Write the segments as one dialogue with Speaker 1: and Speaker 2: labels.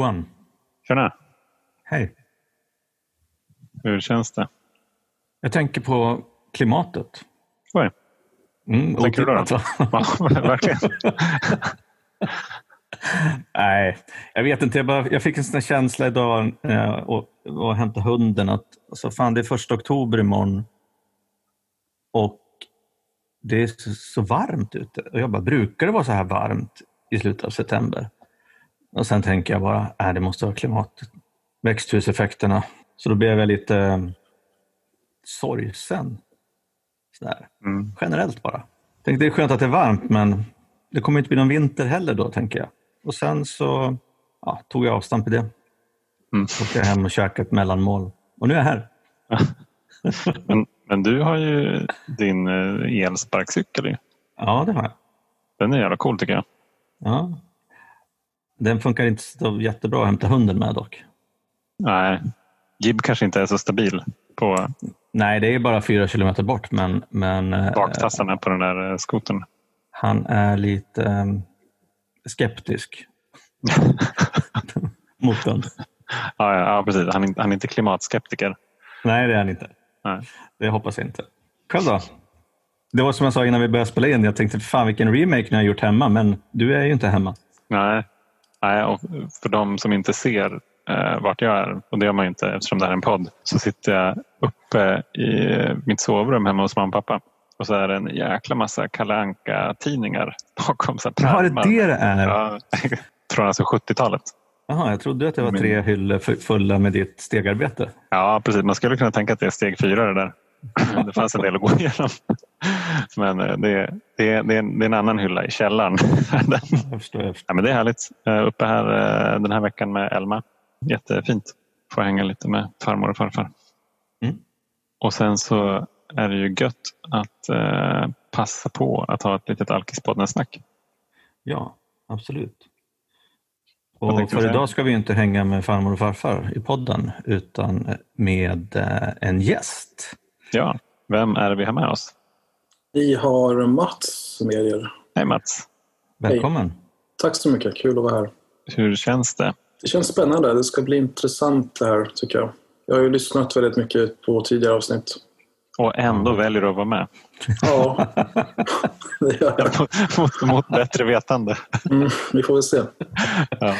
Speaker 1: Johan.
Speaker 2: Tjena.
Speaker 1: Hej.
Speaker 2: Hur känns det?
Speaker 1: Jag tänker på klimatet.
Speaker 2: Oj.
Speaker 1: Mm,
Speaker 2: tänker du då? verkligen.
Speaker 1: Nej, jag vet inte. Jag, bara, jag fick en sån känsla idag eh, och, och hämtade hunden att alltså, fan, det är första oktober imorgon och det är så, så varmt ute. Och jag bara, brukar det vara så här varmt i slutet av september? Och sen tänker jag bara, äh, det måste vara klimatet. Växthuseffekterna. Så då blev jag lite eh, sorgsen. Sådär.
Speaker 2: Mm.
Speaker 1: Generellt bara. Tänkte, det är skönt att det är varmt, men det kommer inte bli någon vinter heller då, tänker jag. Och sen så ja, tog jag avstamp i det.
Speaker 2: Mm.
Speaker 1: Åkte jag hem och käkade ett mellanmål. Och nu är jag här.
Speaker 2: Men, men du har ju din eh, elsparkcykel.
Speaker 1: Ja, det har jag.
Speaker 2: Den är jävla cool tycker jag.
Speaker 1: Ja. Den funkar inte så jättebra att hämta hunden med dock.
Speaker 2: Nej, Gib kanske inte är så stabil på
Speaker 1: Nej, det är bara fyra kilometer bort, men, men eh,
Speaker 2: baktassarna på den där eh, skotern.
Speaker 1: han är lite eh, skeptisk mot den.
Speaker 2: Ja, ja, ja precis. Han, är- han är inte klimatskeptiker.
Speaker 1: Nej, det är han inte.
Speaker 2: Nej.
Speaker 1: Det hoppas jag inte. Själv då? Det var som jag sa innan vi började spela in. Jag tänkte, fan vilken remake ni har gjort hemma, men du är ju inte hemma.
Speaker 2: Nej. Nej, och för de som inte ser eh, vart jag är, och det gör man ju inte eftersom det här är en podd, så sitter jag uppe i mitt sovrum hemma hos mamma och pappa. Och så är det en jäkla massa Kalle Anka tidningar bakom. Så här
Speaker 1: Jaha, det är det det är?
Speaker 2: Ja, från alltså 70-talet.
Speaker 1: Jaha, jag trodde att det var tre hyllor fulla med ditt stegarbete.
Speaker 2: Ja, precis. Man skulle kunna tänka att det är steg fyra det där. Det fanns en del att gå igenom. Men eh, det, det, det, är, en, det är en annan hylla i källaren.
Speaker 1: Jag förstår, jag förstår.
Speaker 2: Ja, men det är härligt. Eh, Uppe här eh, den här veckan med Elma. Jättefint. Får hänga lite med farmor och farfar.
Speaker 1: Mm.
Speaker 2: Och sen så är det ju gött att passa på att ha ett litet Alkispodden-snack.
Speaker 1: Ja, absolut. Och för idag ska vi inte hänga med farmor och farfar i podden, utan med en gäst.
Speaker 2: Ja, vem är det vi har med oss?
Speaker 3: Vi har Mats med er.
Speaker 2: Hej Mats.
Speaker 1: Välkommen!
Speaker 3: Tack så mycket, kul att vara här.
Speaker 2: Hur känns det?
Speaker 3: Det känns spännande, det ska bli intressant det här tycker jag. Jag har ju lyssnat väldigt mycket på tidigare avsnitt.
Speaker 2: Och ändå väljer du att vara med.
Speaker 3: Ja, det gör jag.
Speaker 2: mot, mot bättre vetande.
Speaker 3: Mm, vi får väl se.
Speaker 2: Ja.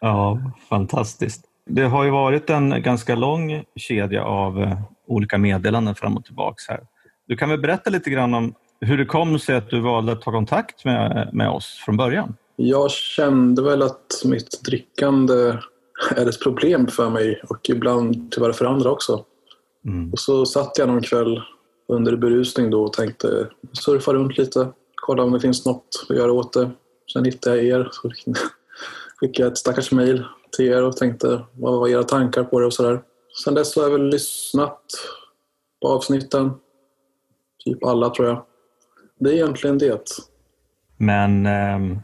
Speaker 1: Ja, fantastiskt. Det har ju varit en ganska lång kedja av eh, olika meddelanden fram och tillbaks här. Du kan väl berätta lite grann om hur det kom sig att du valde att ta kontakt med, med oss från början?
Speaker 3: Jag kände väl att mitt drickande är ett problem för mig och ibland tyvärr för andra också.
Speaker 1: Mm.
Speaker 3: Och så satt jag någon kväll under berusning då och tänkte surfa runt lite, kolla om det finns något att göra åt det. Sen hittade jag er, så skickade jag ett stackars mejl till er och tänkte vad var era tankar på det och sådär. Sen dess har jag väl lyssnat på avsnitten. Typ alla tror jag. Det är egentligen det.
Speaker 1: Men ehm,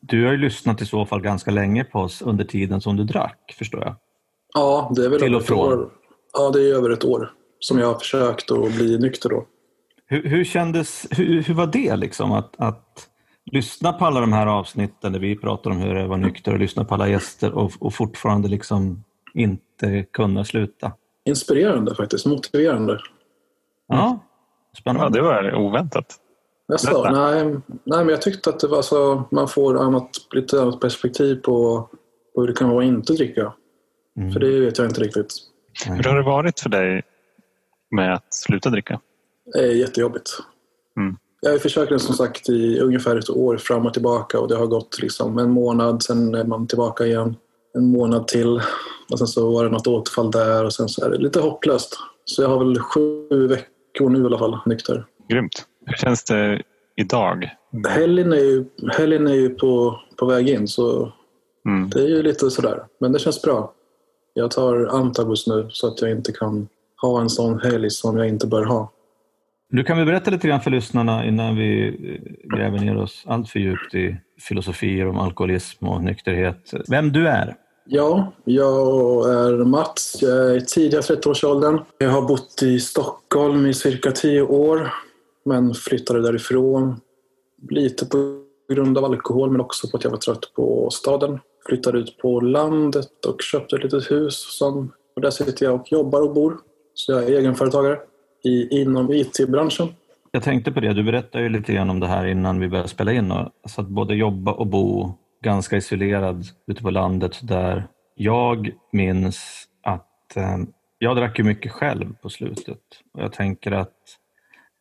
Speaker 1: du har ju lyssnat i så fall ganska länge på oss under tiden som du drack, förstår jag.
Speaker 3: Ja, det är väl
Speaker 1: Till och från.
Speaker 3: år. Ja, det är över ett år som jag har försökt att bli nykter då.
Speaker 1: Hur, hur kändes, hur, hur var det liksom att, att lyssna på alla de här avsnitten där vi pratar om hur det var nykter och lyssna på alla gäster och, och fortfarande liksom inte kunna sluta?
Speaker 3: Inspirerande faktiskt, motiverande.
Speaker 1: Ja,
Speaker 2: ja,
Speaker 1: spännande.
Speaker 2: det var oväntat.
Speaker 3: Nästa, nej, nej, men jag tyckte att det var så, man får annat, lite annat perspektiv på, på hur det kan vara att inte dricka.
Speaker 1: Mm.
Speaker 3: För det vet jag inte riktigt.
Speaker 2: Hur har det varit för dig med att sluta dricka?
Speaker 3: Det är jättejobbigt.
Speaker 2: Mm.
Speaker 3: Jag har försökt som sagt i ungefär ett år fram och tillbaka och det har gått liksom en månad, sen är man tillbaka igen. En månad till och sen så var det något återfall där och sen så är det lite hopplöst. Så jag har väl sju veckor nu i alla fall nykter.
Speaker 2: Grymt. Hur känns det idag?
Speaker 3: Helgen är ju, helgen är ju på, på väg in så
Speaker 2: Mm.
Speaker 3: det är ju lite sådär. Men det känns bra. Jag tar antabus nu så att jag inte kan ha en sån helg som jag inte bör ha.
Speaker 1: Du kan väl berätta lite grann för lyssnarna innan vi eh, gräver ner oss allt för djupt i filosofier om alkoholism och nykterhet. Vem du är?
Speaker 3: Ja, jag är Mats. Jag är i tidiga 30-årsåldern. Jag har bott i Stockholm i cirka 10 år, men flyttade därifrån. Lite på grund av alkohol, men också på att jag var trött på staden. flyttade ut på landet och köpte ett litet hus. Som, och där sitter jag och jobbar och bor. Så jag är egenföretagare i, inom IT-branschen.
Speaker 1: Jag tänkte på det, du berättade ju lite grann om det här innan vi började spela in. Så att både jobba och bo ganska isolerad ute på landet. Där jag minns att eh, jag drack ju mycket själv på slutet. Och jag tänker att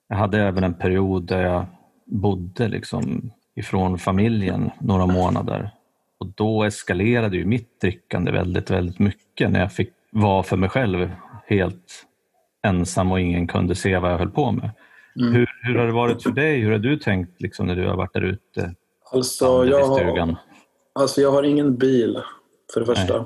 Speaker 1: jag hade även en period där jag bodde liksom ifrån familjen några månader. Och då eskalerade ju mitt drickande väldigt, väldigt mycket när jag fick vara för mig själv helt ensam och ingen kunde se vad jag höll på med. Mm. Hur, hur har det varit för dig? Hur har du tänkt liksom, när du har varit där ute?
Speaker 3: Alltså jag, har, alltså jag har ingen bil, för det första. Nej.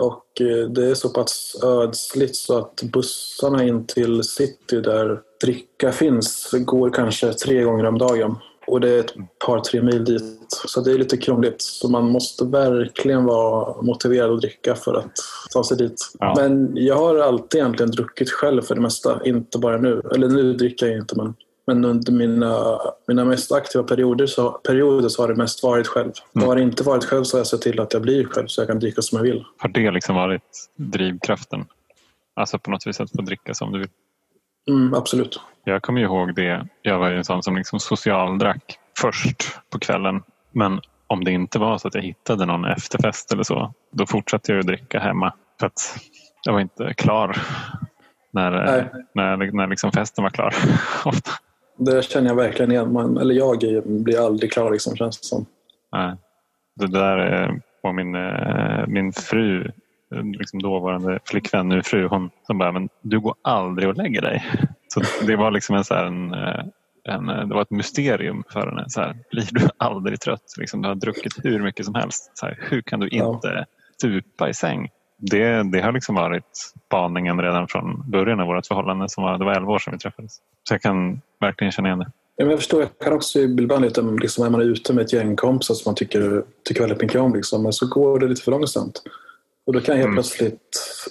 Speaker 3: Och eh, det är så pass ödsligt så att bussarna in till city där dricka finns går kanske tre gånger om dagen. Och det är ett par, tre mil dit. Så det är lite krångligt. Så man måste verkligen vara motiverad att dricka för att ta sig dit. Ja. Men jag har alltid egentligen druckit själv för det mesta. Inte bara nu. Eller nu dricker jag inte men, men under mina, mina mest aktiva perioder så, perioder så har det mest varit själv. Mm. Har det inte varit själv så har jag sett till att jag blir själv så jag kan dricka som jag vill.
Speaker 2: Har det liksom varit drivkraften? Alltså på något vis att få dricka som du vill?
Speaker 3: Mm, absolut.
Speaker 2: Jag kommer ihåg det. Jag var ju en sån som liksom socialdrack först på kvällen. Men om det inte var så att jag hittade någon efterfest eller så, då fortsatte jag att dricka hemma. För att jag var inte klar när, när, när liksom festen var klar. Ofta.
Speaker 3: Det känner jag verkligen igen. Man, eller jag blir aldrig klar liksom, känns det som.
Speaker 2: Nej. Det där var min, eh, min fru liksom dåvarande flickvän, nu fru, hon som bara, men du går aldrig och lägger dig. Så det var liksom en, så en, eh, en eh, det var ett mysterium för henne. Så här, blir du aldrig trött? Liksom, du har druckit hur mycket som helst. Så här, hur kan du inte ja. stupa i säng? Det, det har liksom varit spaningen redan från början av vårt förhållande. Som var, det var 11 år sedan vi träffades. Så jag kan verkligen känna igen det.
Speaker 3: Jag förstår, jag kan också ibland lite, liksom, när man är ute med ett gäng kompisar som man tycker, tycker väldigt mycket om, liksom, men så går det lite för långsamt. Och då kan jag helt mm. plötsligt,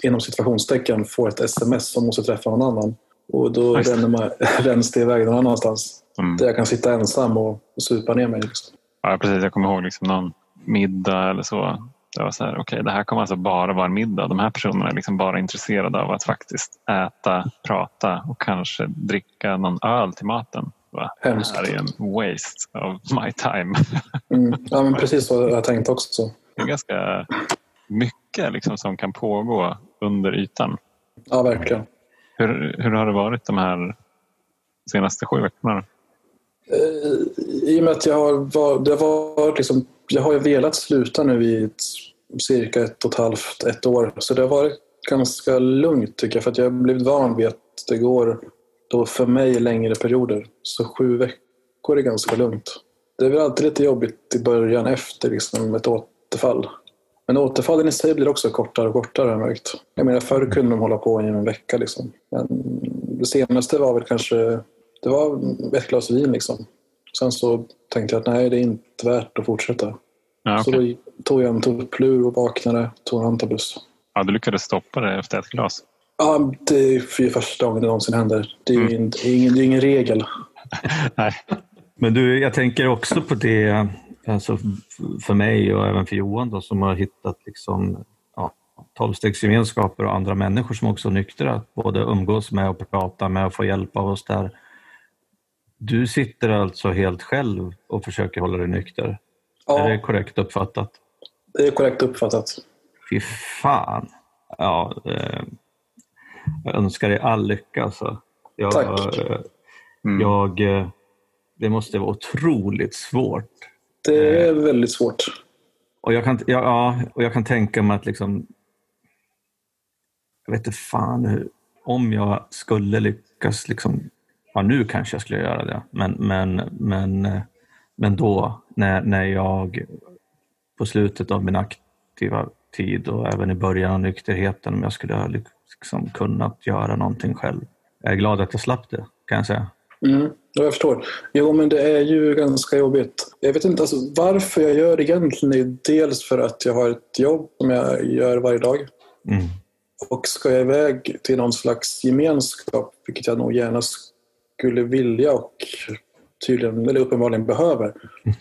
Speaker 3: inom situationstecken, få ett sms som måste träffa någon annan. Och då ränner, man, ränns det iväg någon annanstans. Mm. Där jag kan sitta ensam och, och supa ner mig. Liksom.
Speaker 2: Ja, precis. Jag kommer ihåg liksom någon middag eller så. Det var så här, okej, okay, det här kommer alltså bara vara en middag. De här personerna är liksom bara intresserade av att faktiskt äta, prata och kanske dricka någon öl till maten.
Speaker 3: Hemskt.
Speaker 2: Det här är en waste of my time.
Speaker 3: Mm. Ja, men precis så jag tänkte också.
Speaker 2: Det är ganska mycket liksom som kan pågå under ytan.
Speaker 3: Ja, verkligen.
Speaker 2: Hur, hur har det varit de här senaste sju veckorna?
Speaker 3: Eh, I och med att jag har, var, det har liksom, jag har ju velat sluta nu i ett, cirka ett och ett halvt, ett år. Så det har varit ganska lugnt tycker jag för att jag har blivit van vid att det går då för mig längre perioder. Så sju veckor är ganska lugnt. Det är väl alltid lite jobbigt i början efter liksom ett återfall. Men återfallen i sig blir också kortare och kortare har jag märkt. Jag menar förr kunde de hålla på i en vecka liksom. Men det senaste var väl kanske, det var ett glas vin liksom. Sen så tänkte jag att nej, det är inte värt att fortsätta. Ja, okay. Så då tog jag en tupplur och vaknade, tog en antabus.
Speaker 2: Ja, du lyckades stoppa det efter ett glas?
Speaker 3: Ja, det är första gången det någonsin händer. Det är, mm. ingen, det är ingen, det är ingen regel.
Speaker 2: nej.
Speaker 1: Men du, jag tänker också på det alltså för mig och även för Johan då, som har hittat liksom, ja, tolvstegsgemenskaper och andra människor som också är nyktra, både umgås med och prata med och få hjälp av oss där. Du sitter alltså helt själv och försöker hålla dig nykter? Ja. Är det korrekt uppfattat?
Speaker 3: Det är korrekt uppfattat.
Speaker 1: Fy fan! Ja, eh, jag önskar dig all lycka. Alltså. Jag,
Speaker 3: Tack.
Speaker 1: Eh, mm. jag, eh, det måste vara otroligt svårt
Speaker 3: det är väldigt svårt.
Speaker 1: Och jag kan, ja, och jag kan tänka mig att liksom, jag vet inte fan hur, om jag skulle lyckas, liksom, ja nu kanske jag skulle göra det, men, men, men, men då när, när jag på slutet av min aktiva tid och även i början av nykterheten, om jag skulle ha liksom kunnat göra någonting själv. Jag är glad att jag slapp det, kan jag säga.
Speaker 3: Mm, jag förstår. Jo, men det är ju ganska jobbigt. Jag vet inte alltså, varför jag gör det egentligen. Dels för att jag har ett jobb som jag gör varje dag. Mm. Och ska jag iväg till någon slags gemenskap, vilket jag nog gärna skulle vilja och tydligen, eller uppenbarligen behöver,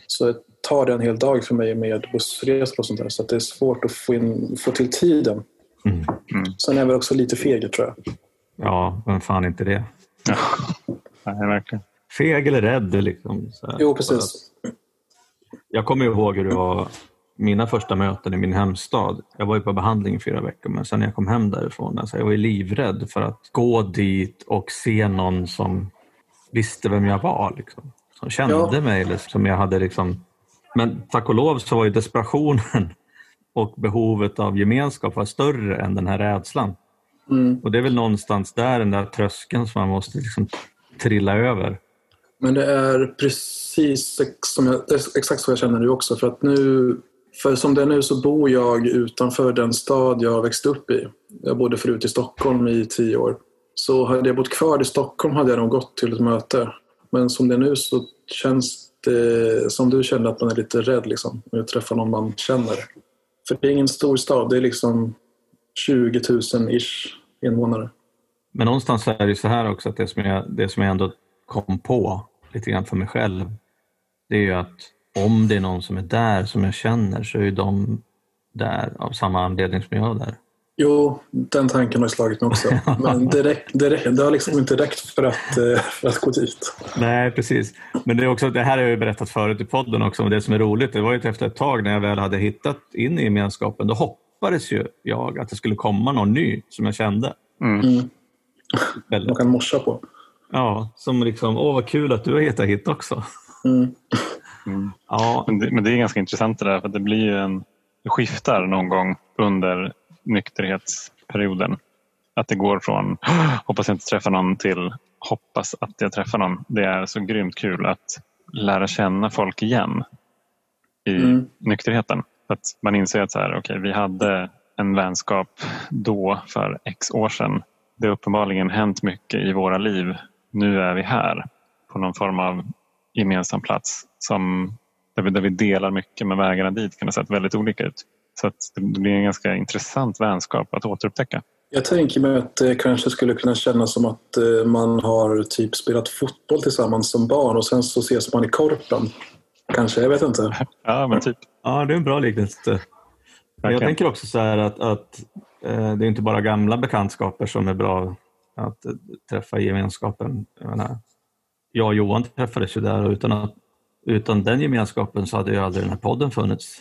Speaker 3: så tar det en hel dag för mig med bussresor och sånt där. Så att det är svårt att få, in, få till tiden.
Speaker 1: Mm.
Speaker 2: Mm.
Speaker 3: Sen är jag väl också lite feg tror jag.
Speaker 1: Ja, vem fan inte det?
Speaker 2: Ja. Nej, verkligen.
Speaker 1: Feg eller rädd. Liksom, så.
Speaker 3: Jo, precis.
Speaker 1: Jag kommer ihåg hur det var mina första möten i min hemstad. Jag var ju på behandling i fyra veckor men sen när jag kom hem därifrån, alltså jag var ju livrädd för att gå dit och se någon som visste vem jag var. Liksom. Som kände
Speaker 3: Ja.
Speaker 1: mig. Eller som jag hade liksom... Men tack och lov så var ju desperationen och behovet av gemenskap var större än den här rädslan.
Speaker 3: Mm.
Speaker 1: Och det är väl någonstans där den där tröskeln som man måste liksom trilla över.
Speaker 3: Men det är precis som jag, exakt så jag känner nu också. För att nu, för som det är nu så bor jag utanför den stad jag växte upp i. Jag bodde förut i Stockholm i tio år. Så hade jag bott kvar i Stockholm hade jag nog gått till ett möte. Men som det är nu så känns det som du känner att man är lite rädd liksom, när du träffar någon man känner. För det är ingen stor stad, det är liksom 20 000 ish invånare.
Speaker 1: Men någonstans är det ju så här också att det som jag, det som jag ändå kom på lite grann för mig själv, det är ju att om det är någon som är där som jag känner så är ju de där av samma anledning som jag är där.
Speaker 3: Jo, den tanken har slagit mig också. Men det, räck, det, räck, det har liksom inte räckt för att, eh, för att gå dit.
Speaker 1: Nej, precis. Men det, är också, det här har jag ju berättat förut i podden också, och det som är roligt, det var ju att efter ett tag när jag väl hade hittat in i gemenskapen, då hoppades ju jag att det skulle komma någon ny som jag kände.
Speaker 2: Mm.
Speaker 3: Mm. Man kan morsa på.
Speaker 1: Ja, som liksom, åh vad kul att du har hittat hit också.
Speaker 3: Mm.
Speaker 2: Mm.
Speaker 1: Ja,
Speaker 2: Men, det, men det är ganska intressant det där för det blir ju en det skiftar någon gång under nykterhetsperioden. Att det går från hoppas jag inte träffar någon till hoppas att jag träffar någon. Det är så grymt kul att lära känna folk igen i
Speaker 3: Mm.
Speaker 2: nykterheten. Att man inser att så här, okay, vi hade en vänskap då för x år sedan. Det har uppenbarligen hänt mycket i våra liv. Nu är vi här på någon form av gemensam plats som, där, vi, där vi delar mycket men vägarna dit kan ha sett väldigt olika ut. Så att det blir en ganska intressant vänskap att återupptäcka.
Speaker 3: Jag tänker mig att det kanske skulle kunna kännas som att eh, man har typ spelat fotboll tillsammans som barn och sen så ses man i korpen. Kanske, jag vet inte.
Speaker 2: Ja, men typ.
Speaker 1: ja det är en bra liknelse. Jag tänker också så här att, att eh, det är inte bara gamla bekantskaper som är bra att eh, träffa i gemenskapen. Jag, menar, jag och Johan träffades ju där och utan, att, utan den gemenskapen så hade ju aldrig den här podden funnits.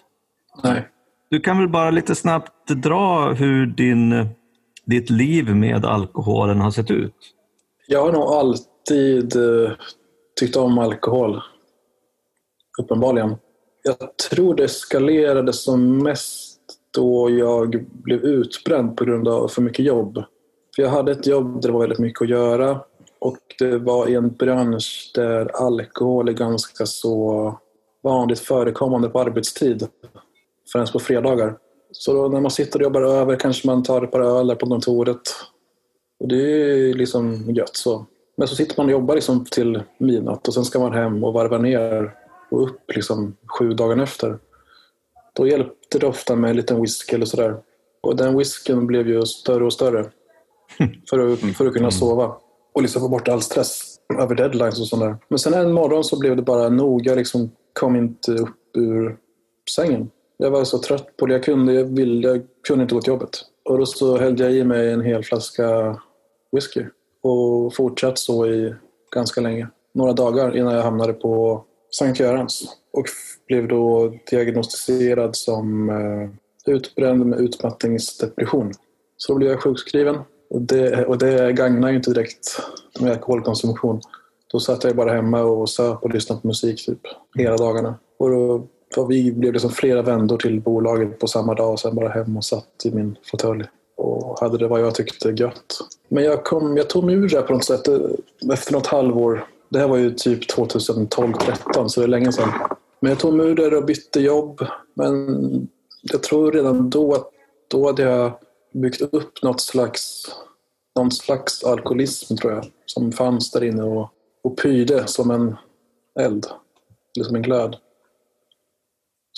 Speaker 3: Nej.
Speaker 1: Du kan väl bara lite snabbt dra hur din, ditt liv med alkoholen har sett ut?
Speaker 3: Jag har nog alltid eh, tyckt om alkohol. Uppenbarligen. Jag tror det eskalerade som mest då jag blev utbränd på grund av för mycket jobb. För jag hade ett jobb där det var väldigt mycket att göra och det var i en bransch där alkohol är ganska så vanligt förekommande på arbetstid. Främst på fredagar. Så då när man sitter och jobbar över kanske man tar ett par öl där på kontoret. Och det är liksom gött så. Men så sitter man och jobbar liksom till midnatt och sen ska man hem och varva ner och upp liksom sju dagar efter. Då hjälpte det ofta med en liten whisky eller sådär. Och den whiskyn blev ju större och större. För att, för att kunna sova. Och liksom få bort all stress över deadlines och sånt där. Men sen en morgon så blev det bara nog. Jag liksom kom inte upp ur sängen. Jag var så trött på det. Jag kunde, jag ville, jag kunde inte gå till jobbet. Och då så hällde jag i mig en hel flaska whisky. Och fortsatt så i ganska länge. Några dagar innan jag hamnade på Sankt Görans. Och blev då diagnostiserad som eh, utbränd med utmattningsdepression. Så då blev jag sjukskriven. Och det, och det gagnar ju inte direkt med alkoholkonsumtion. Då satt jag bara hemma och söp och lyssnade på musik typ hela dagarna. Och då, och vi blev liksom flera vändor till bolaget på samma dag och sen bara hem och satt i min fåtölj och hade det vad jag tyckte gött. Men jag, kom, jag tog mig ur det här på något sätt efter något halvår. Det här var ju typ 2012-13 så det är länge sedan. Men jag tog mig ur det och bytte jobb. Men jag tror redan då att då hade jag byggt upp något slags, någon slags alkoholism tror jag. Som fanns där inne och, och pyrde som en eld. Eller som en glöd.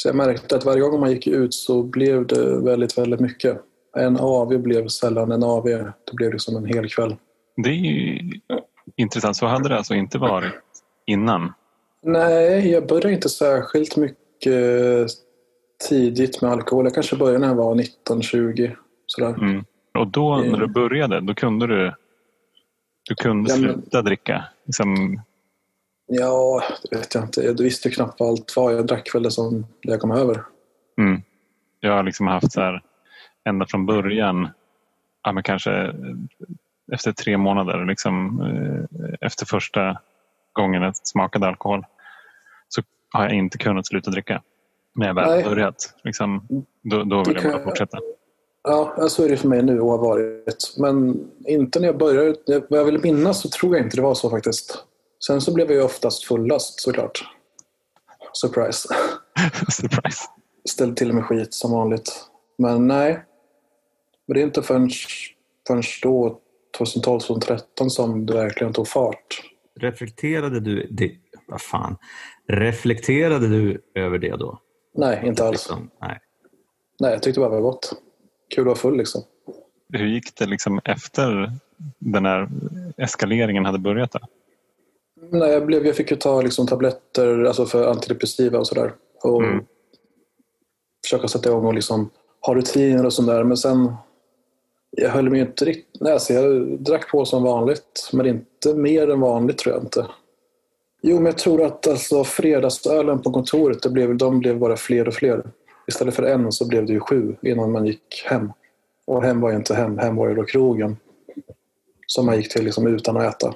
Speaker 3: Så jag märkte att varje gång man gick ut så blev det väldigt, väldigt mycket. En AV blev sällan en AV. Det blev liksom en hel kväll.
Speaker 2: Det är ju intressant. Så hade det alltså inte varit innan.
Speaker 3: Nej, jag började inte särskilt mycket tidigt med alkohol. Jag kanske började när jag var 19-20. Sådär.
Speaker 2: Mm. Och då när du började, då kunde du, du kunde
Speaker 3: Ja, men-
Speaker 2: sluta dricka? Liksom,
Speaker 3: Ja, det vet jag inte. Jag visste knappt vad allt var. Jag drack väl det som det jag kom över.
Speaker 2: mm. Jag har liksom haft så här, ända från början, ja, men kanske eh, efter tre månader, liksom, eh, efter första gången jag smakade alkohol, så har jag inte kunnat sluta dricka. Men jag väl
Speaker 3: Nej.
Speaker 2: börjat, liksom, då, då
Speaker 3: Det
Speaker 2: vill jag bara fortsätta.
Speaker 3: Ja, så är det för mig nu och har varit. Men inte när jag började. Vad jag vill minnas så tror jag inte det var så faktiskt. Sen så blev jag ju oftast fullast såklart. Surprise.
Speaker 2: Surprise.
Speaker 3: Ställde till med skit som vanligt. Men nej. Men det är inte förrän, förrän då, 2012-2013, som det verkligen tog fart.
Speaker 1: Reflekterade du, det, vad fan, reflekterade du över det då?
Speaker 3: Nej, inte alls.
Speaker 1: Liksom, nej.
Speaker 3: Nej, jag tyckte bara det var gott. Kul att vara full liksom.
Speaker 2: Hur gick det liksom efter den här eskaleringen hade börjat? Då?
Speaker 3: Nej, jag, blev, jag fick ju ta liksom tabletter alltså för antidepressiva och sådär. Och
Speaker 2: Mm.
Speaker 3: försöka sätta igång och liksom ha rutiner och sånt där. Men sen, jag höll mig inte riktigt... Nej, alltså jag drack på som vanligt, men inte mer än vanligt tror jag inte. Jo, men jag tror att alltså, fredagsölen på kontoret, det blev, de blev bara fler och fler. Istället för en så blev det ju sju innan man gick hem. Och hem var ju inte hem, hem var ju då krogen. Som man gick till liksom utan att äta.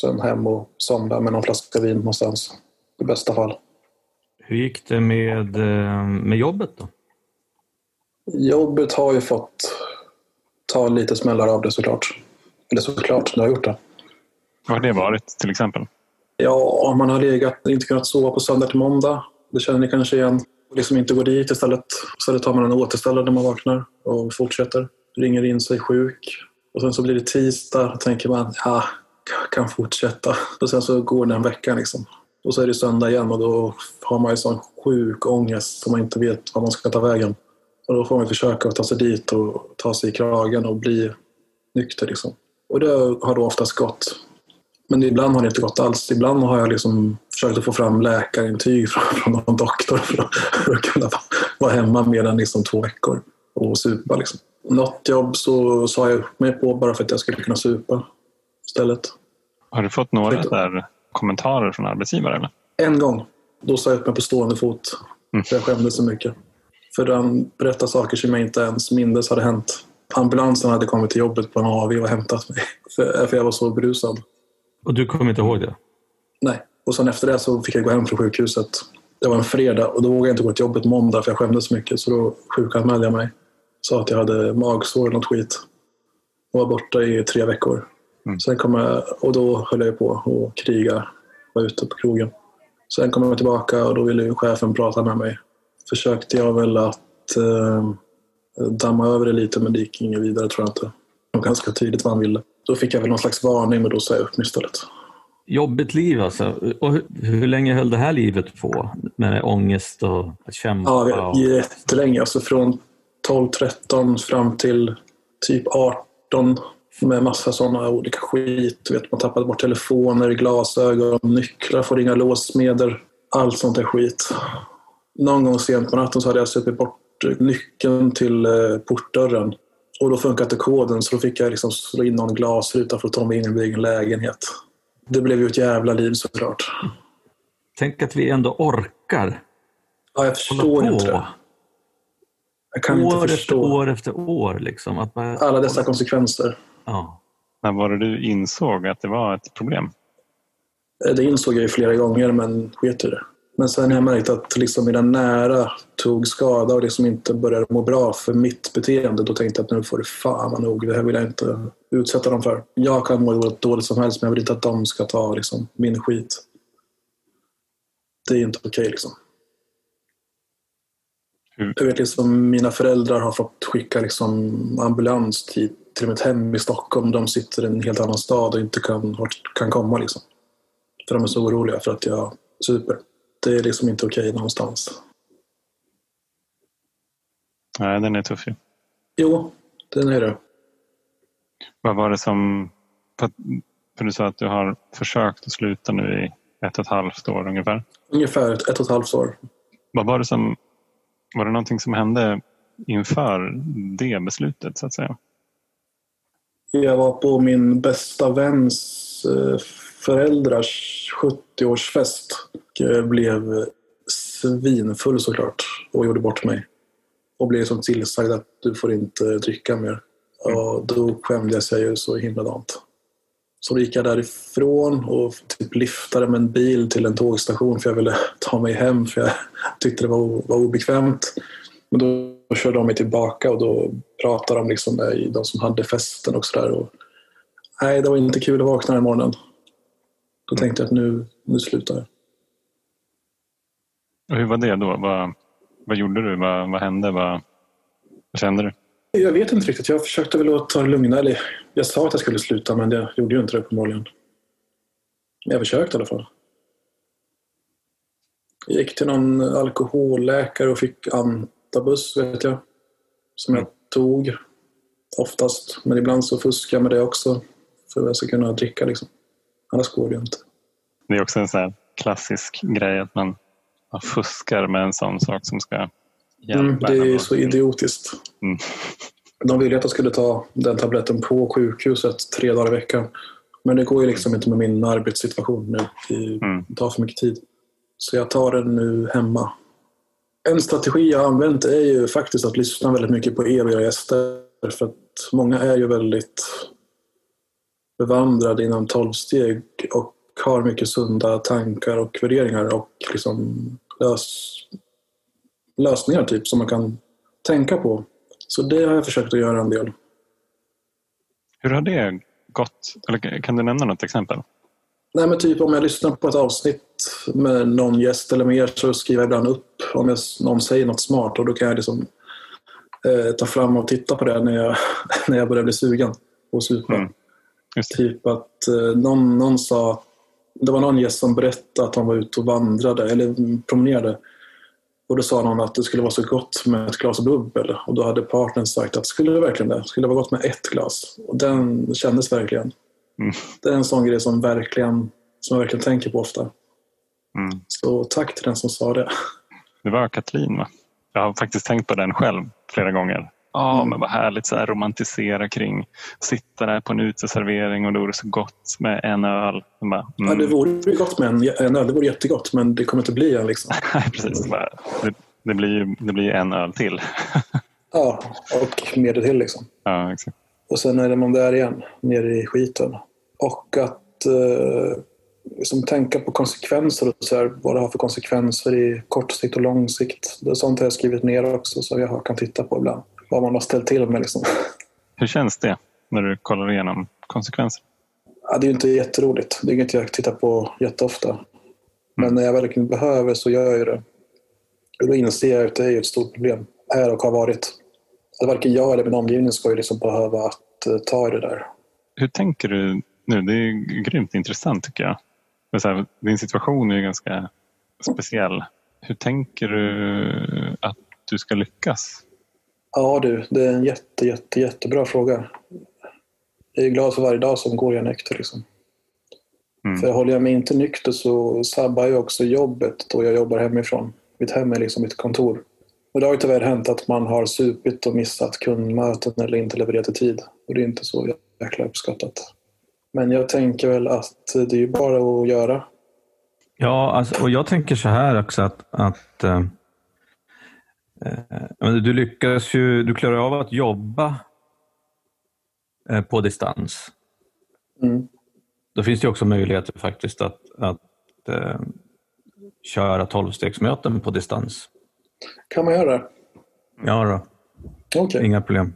Speaker 3: Sen hem och somna med någon flaska vin någonstans. I bästa fall.
Speaker 1: Hur gick det med, eh, med jobbet då?
Speaker 3: Jobbet har ju fått ta lite smällar av det såklart. Eller såklart, det har gjort det.
Speaker 2: Vad har det varit till exempel?
Speaker 3: Ja, man har legat inte kunnat sova på söndag till måndag. Det känner ni kanske igen. Liksom inte gå dit istället. Istället tar man en återställare när man vaknar och fortsätter. Ringer in sig sjuk. Och sen så blir det tisdag och tänker man, ja, kan fortsätta. Och sen så går den veckan liksom. Och så är det söndag igen och då har man ju sån sjuk ångest som man inte vet vad man ska ta vägen. Och då får man försöka att ta sig dit och ta sig i kragen och bli nykter liksom. Och det har då oftast gått. Men ibland har det inte gått alls. Ibland har jag liksom försökt att få fram läkarintyg från, från någon doktor för att, för att kunna vara- vara hemma mer än liksom två veckor och supa. Liksom. Något jobb så sa jag upp mig på bara för att jag skulle kunna supa istället.
Speaker 2: Har du fått några där kommentarer från arbetsgivare? Eller?
Speaker 3: En gång, då sa jag upp mig på stående fot.
Speaker 2: Mm.
Speaker 3: För jag skämdes så mycket. För han berättade saker som jag inte ens mindes hade hänt. Ambulansen hade kommit till jobbet på en AV och hämtat mig. För, för jag var så berusad.
Speaker 1: Och du kommer inte ihåg det?
Speaker 3: Nej. Och sen efter det så fick jag gå hem från sjukhuset. Det var en fredag och då vågade jag inte gå till jobbet måndag för jag skämdes så mycket. Så då sjukanmälde jag mig. Sa att jag hade magsår eller något skit. Och var borta i tre veckor.
Speaker 2: Mm.
Speaker 3: Sen kom jag, och då höll jag på och kriga. Var ute på krogen. Sen kom jag tillbaka och då ville chefen prata med mig. Försökte jag väl att eh, damma över det lite men det gick inget vidare tror jag inte. Det var ganska tydligt vad han ville. Då fick jag väl någon slags varning men då sa jag upp mig istället.
Speaker 1: Jobbigt liv alltså. Och hur, hur länge höll det här livet på? Med ångest och att kämpa?
Speaker 3: Ja,
Speaker 1: och...
Speaker 3: jättelänge. Alltså från 12-13 fram till typ 18 med massa sådana olika skit. Vet, man tappade bort telefoner, glasögon, nycklar att ringa låsmeder. Allt sånt där skit. Någon gång sent på natten så hade jag supit bort nyckeln till eh, portdörren. Och då funkade inte koden så då fick jag liksom slå in någon glasruta för att ta mig in i min egen lägenhet. Det blev ju ett jävla liv såklart.
Speaker 1: Tänk att vi ändå orkar
Speaker 3: Ja, jag förstår inte det. Jag kan inte
Speaker 1: År efter
Speaker 3: förstå.
Speaker 1: år efter år. Liksom. Att bara,
Speaker 3: Alla dessa konsekvenser.
Speaker 1: Ja.
Speaker 2: När var det du insåg att det var ett problem?
Speaker 3: Eh, Det insåg jag ju flera gånger, men sket i det. Men sen har jag märkt att liksom mina nära tog skada och liksom inte började må bra för mitt beteende. Då tänkte jag att nu får det fan vara nog. Det här vill jag inte utsätta dem för. Jag kan må dåligt som helst, men jag vill inte att de ska ta liksom, min skit. Det är inte okej liksom. Jag vet liksom, mina föräldrar har fått skicka liksom, ambulans till, till mitt hem i Stockholm. De sitter i en helt annan stad och inte kan, kan komma. Liksom. För de är så oroliga för att jag super. Det är liksom inte okej någonstans.
Speaker 2: Nej, den är tuff ju.
Speaker 3: Jo, den är det.
Speaker 2: Vad var det som... För, du sa att du har försökt att sluta nu i ett och ett halvt år ungefär.
Speaker 3: Ungefär ett och ett halvt år.
Speaker 2: Vad var det som var det någonting som hände inför det beslutet så att säga?
Speaker 3: Jag var på min bästa väns eh, föräldrars 70-årsfest och blev svinfull såklart och gjorde bort mig. Och blev som tillsagd att du får inte dricka mer. Och då skämdes jag ju så himla dant. Så då gick jag därifrån och typ liftade med en bil till en tågstation för jag ville ta mig hem för jag tyckte det var, var obekvämt. Men då körde de mig tillbaka och då pratade de liksom med de som hade festen och sådär. Nej, det var inte kul att vakna den morgonen. Då tänkte jag att nu, nu slutar jag.
Speaker 2: Och hur var det då? Vad, vad gjorde du? Vad, vad hände? Vad, vad kände du?
Speaker 3: Jag vet inte riktigt. Jag försökte väl att ta det lugna. Eller jag sa att jag skulle sluta men jag gjorde ju inte det uppenbarligen. Jag försökte i alla fall. Jag gick till någon alkoholläkare och fick antabus, vet jag. Som jag tog oftast. Men ibland så fuskar jag med det också. För att jag ska kunna dricka liksom. Annars går det ju inte.
Speaker 2: Det är också en sån här klassisk grej att man, man fuskar med en sån sak som ska.
Speaker 3: Mm, det är så idiotiskt.
Speaker 2: Mm.
Speaker 3: De ville att jag skulle ta den tabletten på sjukhuset tre dagar i veckan. Men det går ju liksom inte med min arbetssituation nu. Det tar för mycket tid. Så jag tar den nu hemma. En strategi jag har använt är ju faktiskt att lyssna väldigt mycket på er och era gäster. För att många är ju väldigt bevandrade inom tolvsteg och har mycket sunda tankar och värderingar och liksom lös, lösningar typ som man kan tänka på. Så det har jag försökt att göra en del.
Speaker 2: Hur har det gått? Eller kan du nämna något exempel?
Speaker 3: Nej, men typ om jag lyssnar på ett avsnitt med någon gäst eller mer så skriver jag ibland upp om jag, någon säger något smart och då kan jag liksom, eh, ta fram och titta på det när jag, när jag börjar bli sugen att supa. Mm. Typ att eh, någon, någon sa, det var någon gäst som berättade att han var ute och vandrade eller promenerade och då sa någon att det skulle vara så gott med ett glas bubbel. Och då hade partnern sagt att skulle det verkligen det? Skulle det vara gott med ett glas? Och den kändes verkligen. Mm. Det är en sån grej som, verkligen, som jag verkligen tänker på ofta. Mm. Så tack till den som sa det.
Speaker 2: Det var Katlin va? Jag har faktiskt tänkt på den själv flera gånger. Ja, mm. men vad härligt så här romantisera kring sitta där på en uteservering och det så gott med en öl. Bara, mm.
Speaker 3: Ja, det vore ju gott med en, en öl. Det vore jättegott, men det kommer inte bli en. Liksom.
Speaker 2: Precis, det, det, blir det blir en öl till.
Speaker 3: ja, och mer till liksom.
Speaker 2: Ja, exakt.
Speaker 3: Och sen är det man där igen, nere i skiten. Och att eh, liksom tänka på konsekvenser och så här, vad det har för konsekvenser i kort sikt och lång sikt. Det är sånt har jag skrivit ner också så jag kan titta på ibland vad man har ställt till med. Liksom.
Speaker 2: Hur känns det när du kollar igenom konsekvenser?
Speaker 3: Ja, det är ju inte jätteroligt. Det är inget jag tittar på jätteofta. Men mm. när jag verkligen behöver så gör jag det. Och då inser jag att det är ett stort problem. Är och har varit. Så varken jag eller min omgivning ska ju liksom behöva att uh, ta i det där.
Speaker 2: Hur tänker du nu? Det är grymt intressant tycker jag. Men så här, din situation är ju ganska speciell. Hur tänker du att du ska lyckas?
Speaker 3: Ja du, det är en jätte, jätte, jättebra fråga. Jag är glad för varje dag som går jag nykter. Liksom. Mm. För håller jag mig inte nykter så sabbar jag också jobbet då jag jobbar hemifrån. Mitt hem är liksom mitt kontor. Och det har ju tyvärr hänt att man har supit och missat kundmöten eller inte levererat i tid. Och det är inte så jäkla uppskattat. Men jag tänker väl att det är bara att göra.
Speaker 1: Ja, alltså, och jag tänker så här också att, att äh, du lyckas ju, du klarar av att jobba äh, på distans. Mm. Då finns det också möjligheter faktiskt att, att äh, köra tolvstegsmöten på distans.
Speaker 3: Kan man göra det?
Speaker 1: Ja, då.
Speaker 3: Okay.
Speaker 1: inga problem.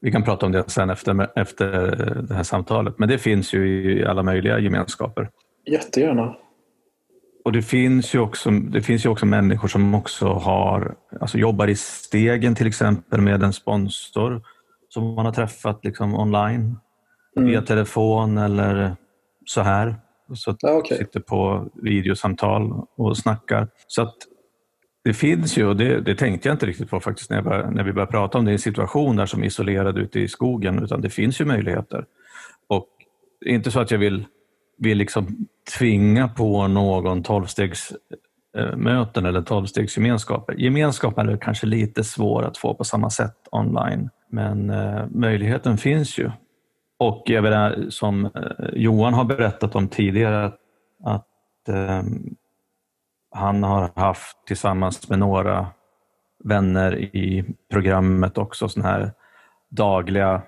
Speaker 1: Vi kan prata om det sen efter, efter det här samtalet. Men det finns ju i alla möjliga gemenskaper.
Speaker 3: Jättegärna.
Speaker 1: Och det finns ju också, det finns ju också människor som också har, alltså jobbar i stegen till exempel med en sponsor som man har träffat liksom online mm. via telefon eller så här. Så att ah, okay. sitter på videosamtal och snackar. Så att det finns ju, och det, det, tänkte jag inte riktigt på faktiskt när, bör, när vi började prata om det, en situation där som isolerad ute i skogen, utan det finns ju möjligheter. Och är inte så att jag vill, vill liksom tvinga på någon tolvstegsmöten eller tolvstegsgemenskaper. Gemenskapen är kanske lite svår att få på samma sätt online, men eh, möjligheten finns ju. Och jag vill, eh, som eh, Johan har berättat om tidigare, att ehm, han har haft tillsammans med några vänner i programmet också sådana här dagliga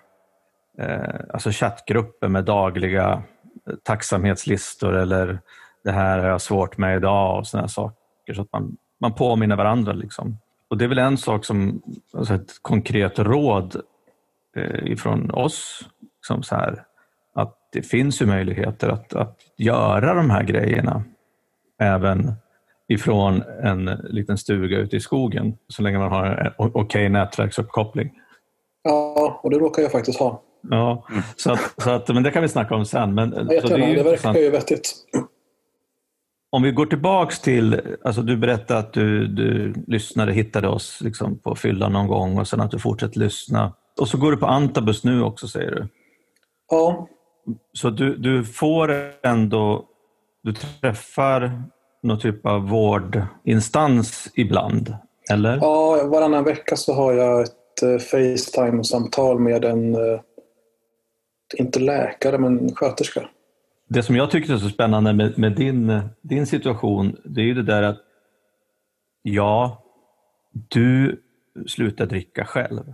Speaker 1: eh, alltså chattgrupper med dagliga tacksamhetslistor eller det här har jag svårt med idag och sådana saker. Så att man, man påminner varandra. Liksom. Och Det är väl en sak som, alltså ett konkret råd eh, ifrån oss, liksom så här, att det finns ju möjligheter att, att göra de här grejerna även ifrån en liten stuga ute i skogen så länge man har en okej okay nätverksuppkoppling.
Speaker 3: Ja, och det råkar jag faktiskt ha.
Speaker 1: Ja, så att, så att, men det kan vi snacka om sen. Men,
Speaker 3: så det, det verkar ju vettigt.
Speaker 1: Om vi går tillbaks till, alltså du berättade att du, du lyssnade, hittade oss liksom på fyllan någon gång och sen att du fortsätter lyssna. Och så går du på Antabus nu också säger du?
Speaker 3: Ja.
Speaker 1: Så du, du får ändå, du träffar någon typ av vårdinstans ibland, eller?
Speaker 3: Ja, varannan vecka så har jag ett eh, Facetime-samtal med en, eh, inte läkare, men sköterska.
Speaker 1: Det som jag tycker är så spännande med, med din, din situation, det är ju det där att ja, du slutar dricka själv.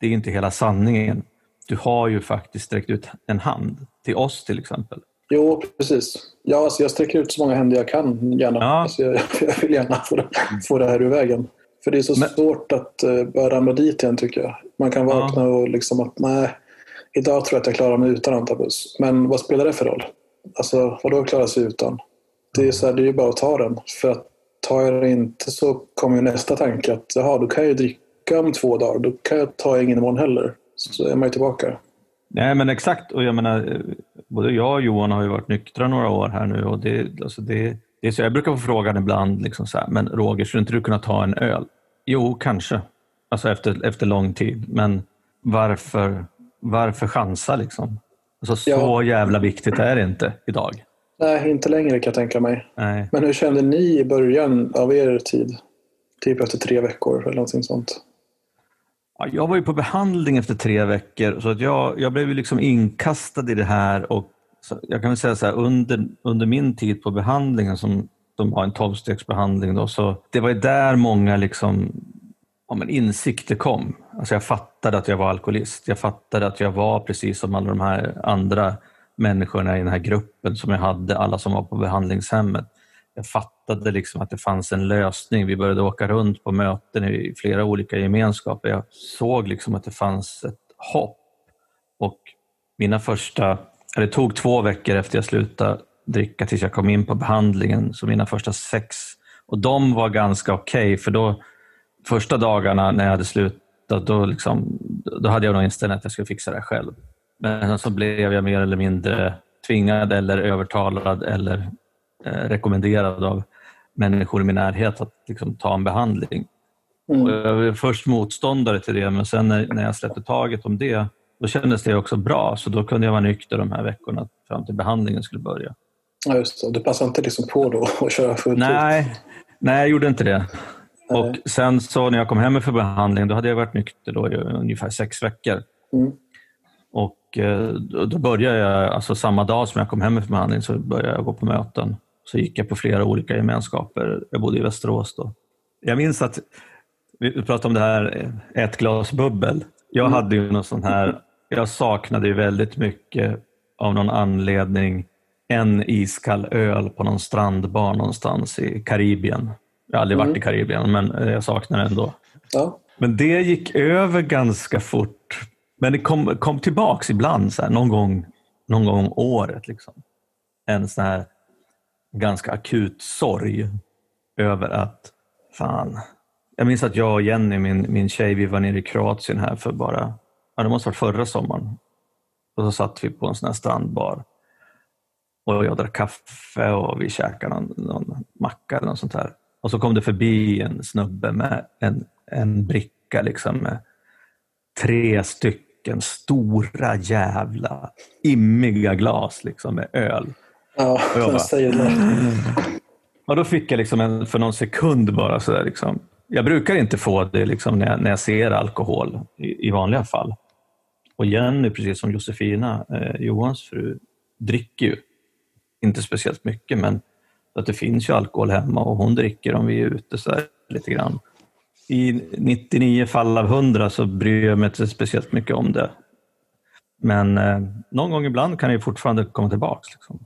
Speaker 1: Det är inte hela sanningen. Du har ju faktiskt sträckt ut en hand till oss till exempel.
Speaker 3: Jo, precis. Ja, alltså jag sträcker ut så många händer jag kan. Gärna. Ja. Alltså jag, jag, vill gärna få det, få det här ur vägen. För det är så Men... svårt att uh, börja ramla dit igen tycker jag. Man kan vakna ja. och liksom att nej, idag tror jag att jag klarar mig utan antabus. Men vad spelar det för roll? Alltså, vadå klara sig utan? Det är, så här, det är ju bara att ta den. För att tar jag den inte så kommer ju nästa tanke att jaha, då kan jag ju dricka om två dagar. Då kan jag ta ingen imorgon heller. Så är man ju tillbaka.
Speaker 1: Nej men exakt, och jag menar, både jag och Johan har ju varit nyktra några år här nu och det, alltså det, det är så jag brukar få frågan ibland, liksom så här, men Roger, skulle inte du kunna ta en öl? Jo, kanske, alltså efter, efter lång tid, men varför, varför chansa liksom? Alltså, så ja. jävla viktigt är det inte idag.
Speaker 3: Nej, inte längre kan jag tänka mig.
Speaker 1: Nej.
Speaker 3: Men hur kände ni i början av er tid? Typ efter tre veckor eller någonting sånt?
Speaker 1: Ja, jag var ju på behandling efter tre veckor så att jag, jag blev liksom inkastad i det här och jag kan väl säga så här, under, under min tid på behandlingen som de har en tolvstegsbehandling så det var ju där många liksom, ja, men insikter kom. Alltså jag fattade att jag var alkoholist. Jag fattade att jag var precis som alla de här andra människorna i den här gruppen som jag hade, alla som var på behandlingshemmet. Jag fattade liksom att det fanns en lösning. Vi började åka runt på möten i flera olika gemenskaper. Jag såg liksom att det fanns ett hopp. Och mina första, det tog två veckor efter jag slutade dricka tills jag kom in på behandlingen, så mina första sex, och de var ganska okej okay, för då första dagarna när jag hade slutat, då, liksom, då hade jag nog inställningen att jag skulle fixa det själv. Men så blev jag mer eller mindre tvingad eller övertalad eller eh, rekommenderad av människor i min närhet att liksom, ta en behandling. Mm. Och jag var först motståndare till det, men sen när, när jag släppte taget om det, då kändes det också bra. Så då kunde jag vara nykter de här veckorna fram till behandlingen skulle börja.
Speaker 3: Ja, just det. Du passade inte liksom på då att köra fullt
Speaker 1: nej, ut? Nej, jag gjorde inte det. Och sen så när jag kom hem för behandling, då hade jag varit nykter då i ungefär sex veckor.
Speaker 3: Mm.
Speaker 1: Och eh, då började jag, alltså samma dag som jag kom hem för behandling, så började jag gå på möten. Så gick jag på flera olika gemenskaper. Jag bodde i Västerås då. Jag minns att vi pratade om det här, ett glas bubbel. Jag mm. hade ju något sånt här, jag saknade ju väldigt mycket av någon anledning en iskall öl på någon strandbar någonstans i Karibien. Jag har aldrig mm. varit i Karibien, men eh, jag saknar det ändå.
Speaker 3: Ja.
Speaker 1: Men det gick över ganska fort. Men det kom, kom tillbaks ibland, så här, någon, gång, någon gång om året. Liksom. En sån här ganska akut sorg över att, fan. Jag minns att jag och Jenny, min, min tjej, vi var nere i Kroatien här för bara, ja, det måste ha varit förra sommaren. Och så satt vi på en sån här strandbar. Och jag drack kaffe och vi käkade någon, någon macka eller något sånt här. Och så kom det förbi en snubbe med en, en bricka liksom med tre stycken stora jävla immiga glas liksom med öl.
Speaker 3: Ja, jag, jag säger det.
Speaker 1: Och då fick jag liksom en, för någon sekund bara sådär. Liksom. Jag brukar inte få det liksom när, jag, när jag ser alkohol i, i vanliga fall. Och Jenny, precis som Josefina, eh, Johans fru, dricker ju. Inte speciellt mycket, men att det finns ju alkohol hemma och hon dricker om vi är ute så lite grann. I 99 fall av 100 så bryr jag mig inte speciellt mycket om det. Men eh, någon gång ibland kan det fortfarande komma tillbaks. Liksom.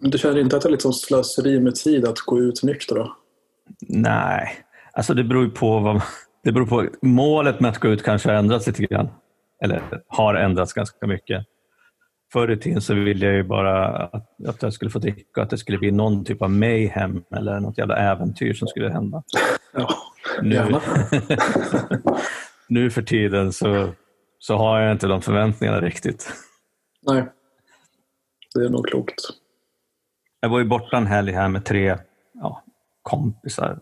Speaker 3: Men du känner inte att det är liksom slöseri med tid att gå ut nykter då?
Speaker 1: Nej, alltså det beror ju på vad det beror på. Målet med att gå ut kanske har ändrats lite grann. Eller har ändrats ganska mycket. Förr i tiden så ville jag ju bara att, att jag skulle få dricka att det skulle bli någon typ av mayhem eller något jävla äventyr som skulle hända.
Speaker 3: Ja,
Speaker 1: Nu, nu för tiden så, så har jag inte de förväntningarna riktigt.
Speaker 3: Nej, det är nog klokt.
Speaker 1: Jag var ju borta en helg här med tre ja, kompisar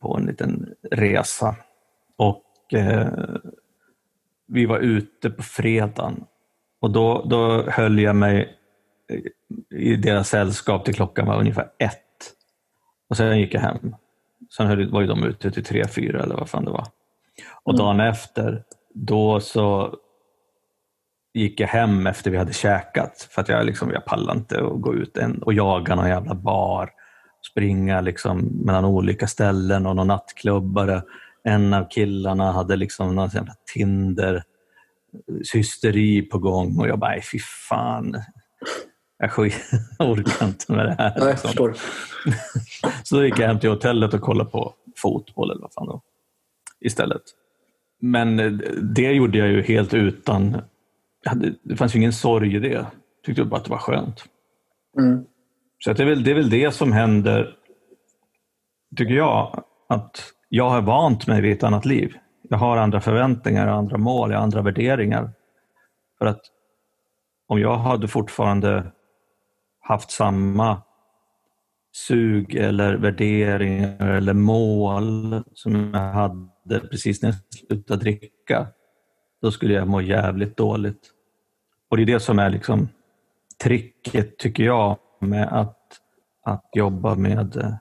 Speaker 1: på en liten resa. Och eh, vi var ute på fredagen och då, då höll jag mig i deras sällskap till klockan var ungefär ett. Och sen gick jag hem. Sen höll, var ju de ute till tre, fyra eller vad fan det var. Och dagen efter, då så gick jag hem efter vi hade käkat för att jag, liksom, jag pallade inte att gå ut en, och jaga någon jävla bar. Springa liksom mellan olika ställen och någon nattklubbar. En av killarna hade liksom någon jävla Tinder hysteri på gång och jag bara, fy fan. Jag, jag orkar inte med det här.
Speaker 3: Nej, jag
Speaker 1: liksom.
Speaker 3: förstår.
Speaker 1: Så då gick jag hem till hotellet och kollade på fotboll eller vad fan var, istället. Men eh, det gjorde jag ju helt utan... hade- Det fanns ju ingen sorg i det. Jag tyckte bara att det var skönt.
Speaker 3: Mm.
Speaker 1: Så det, är väl, det är väl det som händer, tycker jag. Att jag har vant mig vid ett annat liv. Jag har andra förväntningar, och andra mål, jag har andra värderingar. För att om jag hade fortfarande haft samma sug eller värderingar eller mål som jag hade precis när jag slutade dricka, då skulle jag må jävligt dåligt. Och det är det som är liksom tricket, tycker jag, med att, att jobba med eh,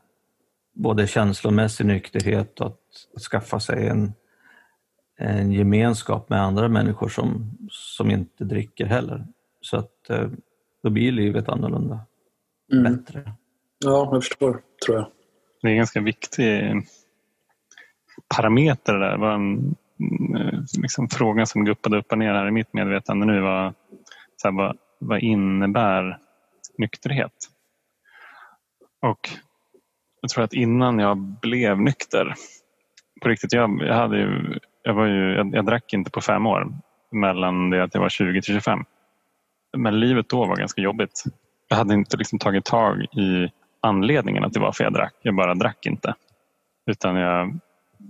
Speaker 1: både känslomässig nykterhet och att, att skaffa sig en, en gemenskap med andra människor som, som inte dricker heller. Så att eh, då blir livet annorlunda,
Speaker 3: Mm.
Speaker 1: bättre.
Speaker 3: Ja, jag förstår, tror jag.
Speaker 2: Det är en ganska viktig parameter det där. Det var en mm, liksom, fråga som guppade upp och ner här i mitt medvetande nu. Var, så här, vad, vad innebär nykterhet? Och jag tror att innan jag blev nykter, på riktigt, jag, jag, hade ju, jag, var ju, jag, jag drack inte på fem år mellan det att jag var 20 till 25. Men livet då var ganska jobbigt. Jag hade inte liksom tagit tag i anledningen att det var för jag drack. Jag bara drack inte. Utan jag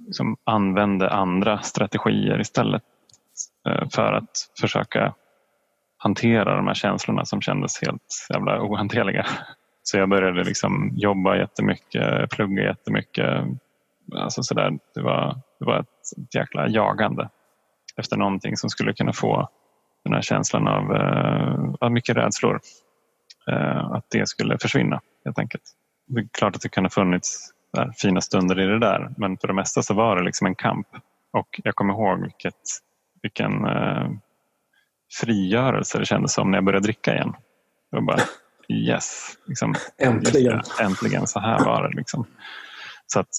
Speaker 2: liksom använde andra strategier istället eh, för att försöka hantera de här känslorna som kändes helt jävla ohanterliga. Så jag började liksom jobba jättemycket, plugga jättemycket. Alltså sådär, det, var, det var ett, ett jäkla jagande efter någonting som skulle kunna få den här känslan av, eh, av mycket rädslor. Eh, att det skulle försvinna helt enkelt. Det är klart att det kan ha funnits där, fina stunder i det där men för det mesta så var det liksom en kamp. Och jag kommer ihåg vilket, vilken eh, frigörelse det kändes som när jag började dricka igen. Jag bara yes, liksom,
Speaker 3: Äntligen.
Speaker 2: Äntligen, så här var det. Liksom. Så att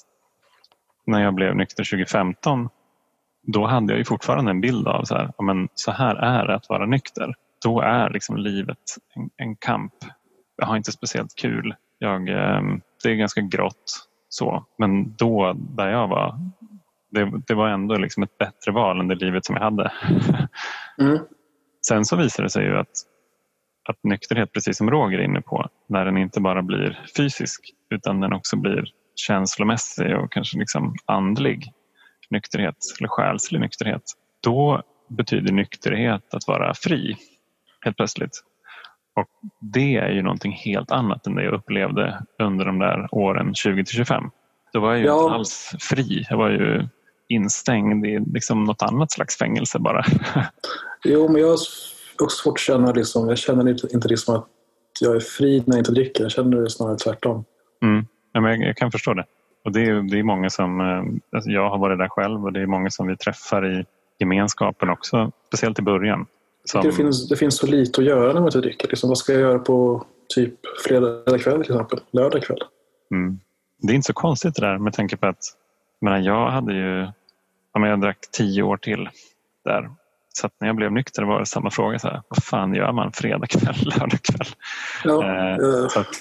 Speaker 2: när jag blev nykter 2015 då hade jag ju fortfarande en bild av så här, men så här är det att vara nykter. Då är liksom livet en, en kamp. Jag har inte speciellt kul. Jag, eh, det är ganska grått. Så. Men då, där jag var, det, det var ändå liksom ett bättre val än det livet som jag hade.
Speaker 3: Mm.
Speaker 2: Sen så visar det sig ju att, att nykterhet, precis som Roger är inne på, när den inte bara blir fysisk utan den också blir känslomässig och kanske liksom andlig nykterhet eller själslig nykterhet. Då betyder nykterhet att vara fri helt plötsligt. Och det är ju någonting helt annat än det jag upplevde under de där åren 20 till 25. Då var jag ju
Speaker 3: Ja.
Speaker 2: inte alls fri. Jag var ju instängd i liksom något annat slags fängelse bara.
Speaker 3: Jo, men jag har också svårt att känna, liksom, jag känner inte, inte liksom att jag är fri när jag inte dricker. Jag känner det snarare tvärtom.
Speaker 2: Mm. Ja, men jag, jag kan förstå det. Och det är, det är många som, eh, alltså jag har varit där själv och det är många som vi träffar i gemenskapen också. Speciellt i början. Som,
Speaker 3: Det, finns, det finns så lite att göra när man inte dricker. Liksom, vad ska jag göra på typ fredag kväll till exempel? Lördag kväll?
Speaker 2: mm, det är inte så konstigt det där med tanke på att jag, menar, jag hade ju, ja, men jag drack tio år till där. Så att när jag blev nykter var det samma fråga. Så här, vad fan gör man fredag kväll, lördag kväll?
Speaker 3: Ja,
Speaker 2: Eh, Så att,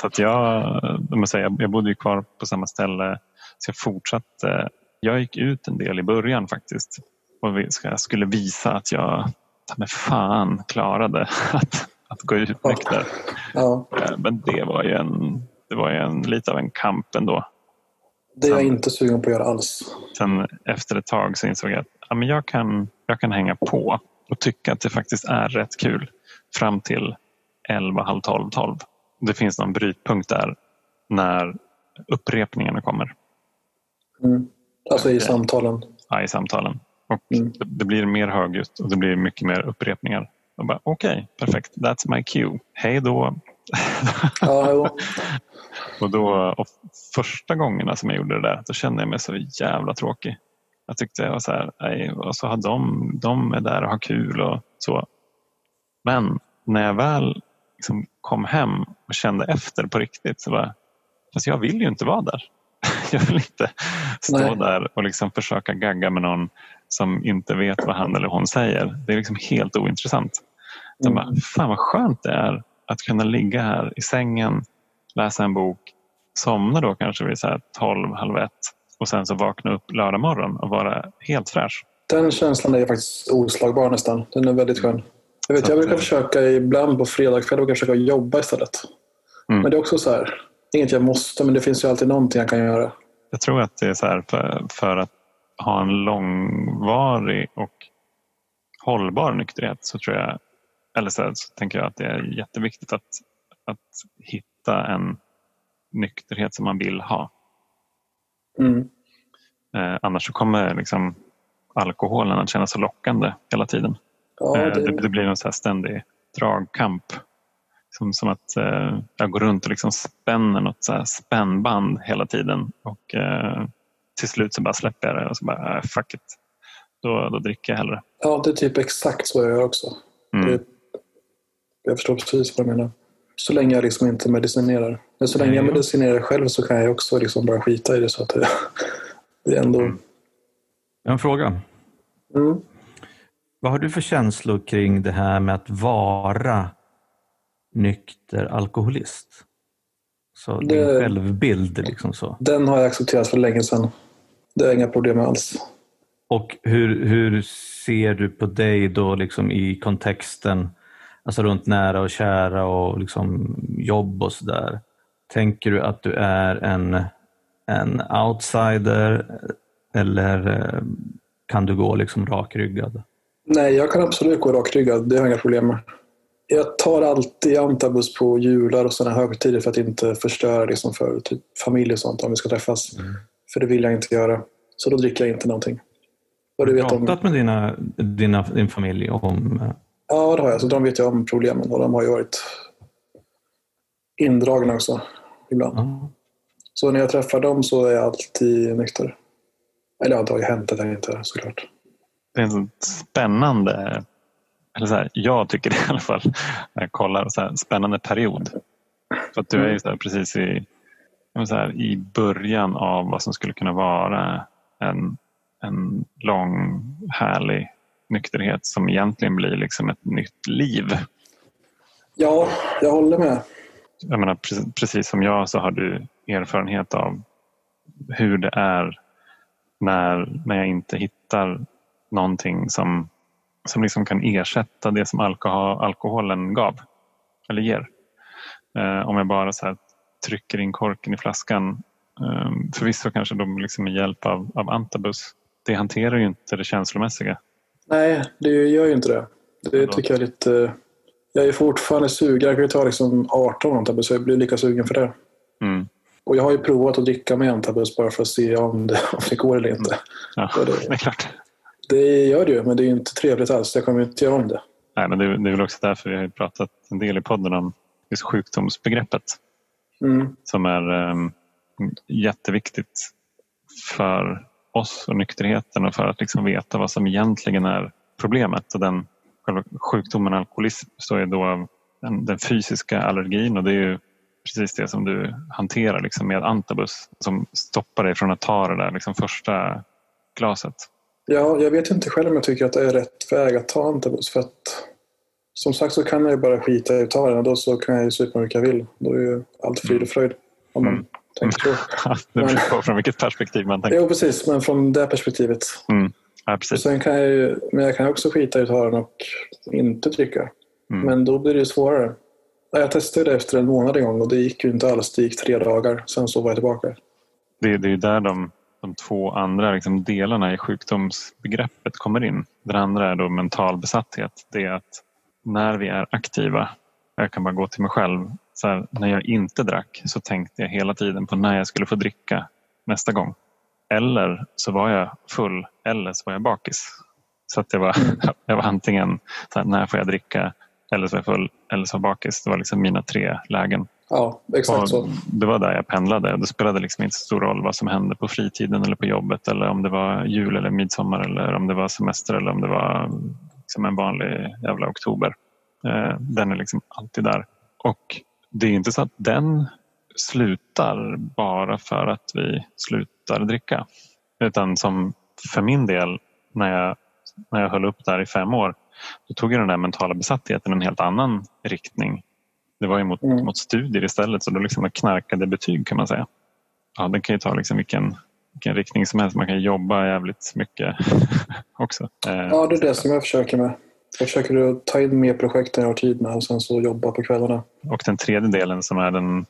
Speaker 2: så att jag, jag bodde ju kvar på samma ställe. Så jag fortsatte. Jag gick ut en del i början faktiskt. Och jag skulle visa att jag ta mig fan klarade att, att gå ut nykter.
Speaker 3: ja,
Speaker 2: Eh, Men det var ju, en, det var en, lite av en kamp ändå.
Speaker 3: det är jag
Speaker 2: Sam-
Speaker 3: inte sugen på att göra alls.
Speaker 2: Sen efter ett tag så insåg jag att ja, men jag, kan, jag kan hänga på och tycka att det faktiskt är rätt kul fram till 11, halv 12, 12. Det finns någon brytpunkt där när upprepningarna kommer
Speaker 3: Mm. Alltså i samtalen.
Speaker 2: ja, i samtalen. Och
Speaker 3: Mm.
Speaker 2: det, blir mer högljutt och det blir mycket mer upprepningar. Okej, perfekt. That's my cue. Hej då.
Speaker 3: Ja.
Speaker 2: Och då, och första gångerna som jag gjorde det där, då kände jag mig så jävla tråkig. Jag tyckte jag var så här, nej, och så har de, de är där och har kul och så. Men när jag väl liksom kom hem och kände efter på riktigt så var fast jag vill ju inte vara där. Jag vill inte stå
Speaker 3: Nej.
Speaker 2: där och liksom försöka gagga med någon som inte vet vad han eller hon säger. Det är liksom helt ointressant. Så
Speaker 3: Mm.
Speaker 2: bara, fan vad skönt det är att kunna ligga här i sängen, läsa en bok, somna då kanske vid så här 12, halv ett och sen så vakna upp lördag morgon och vara helt fräsch.
Speaker 3: Den känslan är faktiskt oslagbar nästan. Den är väldigt skön. Jag, vet, jag brukar försöka ibland på fredagskväll försöka jobba istället.
Speaker 2: Mm.
Speaker 3: Men det är också så här, inget jag måste, men det finns ju alltid någonting jag kan göra.
Speaker 2: Jag tror att det är så här för, för att ha en långvarig och hållbar nykterhet så tror jag, eller så, här, så tänker jag att det är jätteviktigt att, att hitta en nykterhet som man vill ha.
Speaker 3: Mm.
Speaker 2: Eh, annars så kommer liksom alkoholen att kännas så lockande hela tiden.
Speaker 3: Ja,
Speaker 2: Eh, det,
Speaker 3: det,
Speaker 2: det blir en så här ständig dragkamp. Som, som att eh, jag går runt och liksom spänner något så spännband hela tiden. Och eh, till slut så bara släpper jag det och så bara, äh, fuck it. Då, då dricker jag hellre.
Speaker 3: ja, det är typ exakt så jag gör också.
Speaker 2: Mm.
Speaker 3: Det, jag förstår precis vad du menar. Så länge jag liksom inte medicinerar. Men så länge jag
Speaker 2: jo.
Speaker 3: medicinerar själv så kan jag också liksom bara skita i det. Så att det, är ändå...
Speaker 2: Mm.
Speaker 1: En fråga.
Speaker 3: Mm.
Speaker 1: Vad har du för känslor kring det här med att vara nykter alkoholist? Så din
Speaker 3: Det-
Speaker 1: självbild liksom så.
Speaker 3: Den har jag accepterat för länge sedan. Det är inga problem alls.
Speaker 1: Och hur, hur ser du på dig då liksom i kontexten, alltså runt nära och kära och liksom jobb och sådär? Tänker du att du är en, en outsider eller eh, kan du gå liksom rakryggad?
Speaker 3: Nej, jag kan absolut gå rakryggad. Det har jag inga problem med. Jag tar alltid antabus på jular och sådana högtider för att inte förstöra liksom för typ familj och sånt om vi ska träffas. För det vill jag inte göra. Så då dricker jag inte någonting.
Speaker 1: Har
Speaker 3: du
Speaker 1: pratat med dina, dina, din familj om... eh,
Speaker 3: ja, det har jag. Så de vet jag om problemen och de har ju varit indragna också ibland.
Speaker 1: ja.
Speaker 3: Så när jag träffar dem så är jag alltid nykter. Eller ja, det har ju hänt att jag inte är såklart.
Speaker 2: Det är en spännande, eller så här, jag tycker det i alla fall, när jag kollar, så här, spännande period. För att du är ju så här, precis i, så här, i början av vad som skulle kunna vara en, en lång härlig nykterhet som egentligen blir liksom ett nytt liv.
Speaker 3: Ja, jag håller med.
Speaker 2: Jag menar, precis som jag så har du erfarenhet av hur det är när, när jag inte hittar någonting som, som liksom kan ersätta det som alkohol, alkoholen gav eller ger. Eh, om jag bara så här trycker in korken i flaskan, eh, förvisso kanske de liksom med hjälp av, av antabus, det hanterar ju inte det känslomässiga.
Speaker 3: Nej, det gör ju inte det. Det tycker jag är lite... Jag är fortfarande sugen. Jag kan ju ta liksom 18 antabus jag blir lika sugen för det.
Speaker 2: Mm.
Speaker 3: Och jag har ju provat att dricka med antabus bara för att se om det, om det går eller inte.
Speaker 2: Ja,
Speaker 3: det-
Speaker 2: det är klart.
Speaker 3: Det gör det ju, men det är inte trevligt alls. Jag kommer inte göra om det.
Speaker 2: Nej, men det, det är väl också därför vi har pratat en del i podden om just sjukdomsbegreppet.
Speaker 3: Mm.
Speaker 2: som är um, jätteviktigt för oss och nykterheten och för att liksom veta vad som egentligen är problemet. Och den själva sjukdomen alkoholism består ju då av den, den, fysiska allergin och det är ju precis det som du hanterar liksom med antabus som stoppar dig från att ta det där liksom första glaset.
Speaker 3: Ja, jag vet inte själv om jag tycker att det är rätt väg att ta antabus för att som sagt så kan jag ju bara skita i att ta den och då så kan jag ju supa hur mycket jag vill. Då är ju allt frid och fröjd. Om man
Speaker 2: Mm.
Speaker 3: tänker så.
Speaker 2: det beror på från vilket perspektiv man tänker.
Speaker 3: Jo, precis. Men från det perspektivet.
Speaker 2: Mm. Ja,
Speaker 3: Och
Speaker 2: precis.
Speaker 3: sen kan jag ju, men jag kan också skita i att ta den och inte dricka.
Speaker 2: Mm.
Speaker 3: Men då blir det svårare. Ja, Jag testade efter en månad en gång och det gick ju inte alls. Det gick tre dagar. Sen så var jag tillbaka.
Speaker 2: Det, det är där de, de två andra liksom delarna i sjukdomsbegreppet kommer in. Den andra är då mental besatthet. Det är att när vi är aktiva, jag kan bara gå till mig själv, så här, när jag inte drack så tänkte jag hela tiden på när jag skulle få dricka nästa gång. Eller så var jag full eller så var jag bakis. Så att jag var, jag var antingen så här, när får jag dricka eller så full eller så bakis. Det var liksom mina tre lägen.
Speaker 3: Ja, exakt
Speaker 2: Och
Speaker 3: så.
Speaker 2: det var där jag pendlade. Det spelade liksom inte så stor roll vad som hände på fritiden eller på jobbet eller om det var jul eller midsommar eller om det var semester eller om det var liksom en vanlig jävla oktober. Eh, Den är liksom alltid där. Och det är inte så att den slutar bara för att vi slutar dricka. Utan som för min del när jag, när jag höll upp där i fem år då tog ju den där mentala besattheten en helt annan riktning. Det var ju mot,
Speaker 3: Mm.
Speaker 2: mot studier istället så då liksom knarkade betyg kan man säga. Ja, den kan ju ta liksom vilken, vilken riktning som helst. Man kan jobba jävligt mycket också. Eh,
Speaker 3: Ja, det är det som jag försöker med. Jag försöker att ta in mer projekt än jag har tid med och sen så jobba på kvällarna.
Speaker 2: Och den tredje delen som är den,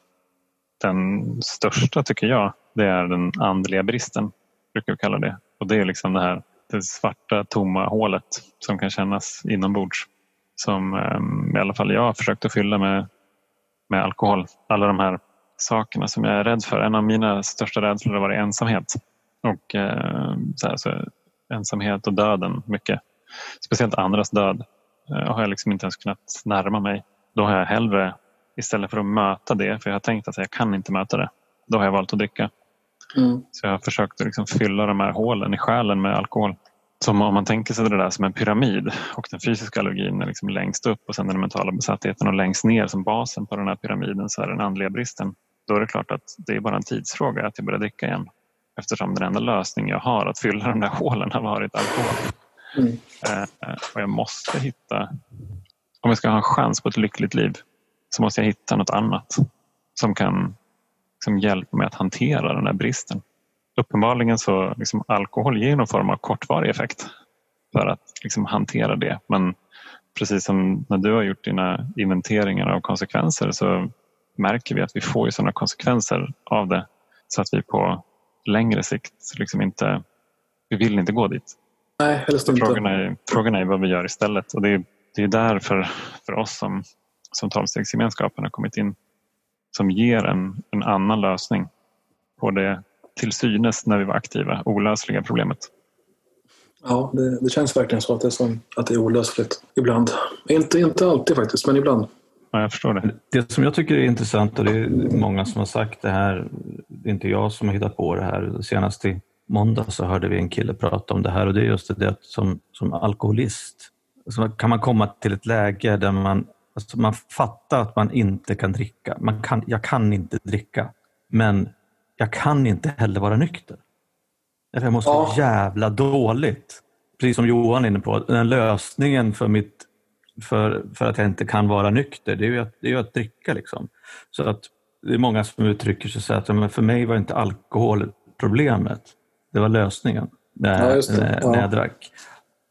Speaker 2: den största tycker jag, det är den andliga bristen. Brukar vi kalla det. Och det är liksom det här det svarta tomma hålet som kan kännas inombords. Som ehm, i alla fall jag har försökt att fylla med, med alkohol. Alla de här sakerna som jag är rädd för. En av mina största rädslor har varit ensamhet. Och eh, så här, så ensamhet och döden mycket. Speciellt andras död eh, har jag liksom inte ens kunnat närma mig. Då har jag hellre, istället för att möta det, för jag har tänkt att jag kan inte möta det, då har jag valt att dricka.
Speaker 3: Mm.
Speaker 2: Så jag har försökt att liksom fylla de här hålen i själen med alkohol. Som om man tänker sig det där som en pyramid och den fysiska allergin är liksom längst upp och sen den mentala besattheten och längst ner som basen på den här pyramiden så är den andliga bristen. Då är det klart att det är bara en tidsfråga att jag börjar dricka igen. Eftersom den enda lösning jag har att fylla de där hålen har varit alkohol.
Speaker 3: Mm.
Speaker 2: Eh, eh, och jag måste hitta, om jag ska ha en chans på ett lyckligt liv, så måste jag hitta något annat som kan liksom hjälpa mig att hantera den här bristen. Uppenbarligen så liksom alkohol ger någon form av kortvarig effekt för att liksom hantera det. Men precis som när du har gjort dina inventeringar av konsekvenser så märker vi att vi får ju sådana konsekvenser av det så att vi på längre sikt liksom inte, vi vill inte gå dit.
Speaker 3: Nej, helst inte.
Speaker 2: Frågan är, frågan är vad vi gör istället och det är, det är där för, för oss som, som tolvstegsgemenskapen har kommit in som ger en, en annan lösning på det till synes när vi var aktiva olösliga problemet.
Speaker 3: Ja, det, det känns verkligen så att det är, som, att det är olösligt ibland. Inte, inte alltid faktiskt, men ibland.
Speaker 2: Ja, jag förstår det.
Speaker 1: Det som jag tycker är intressant, och det är många som har sagt det här, det är inte jag som har hittat på det här. Senast i måndag så hörde vi en kille prata om det här och det är just det att som, som alkoholist så kan man komma till ett läge där man, alltså man fattar att man inte kan dricka. Man kan, jag kan inte dricka, men jag kan inte heller vara nykter. Jag så
Speaker 3: Ja.
Speaker 1: jävla dåligt. Precis som Johan är inne på, den lösningen för, mitt, för, för att jag inte kan vara nykter, det är ju att, det är att dricka. Liksom. Så att det är många som uttrycker sig så att men för mig var inte alkohol problemet, det var lösningen när,
Speaker 3: Ja,
Speaker 1: när, när jag drack.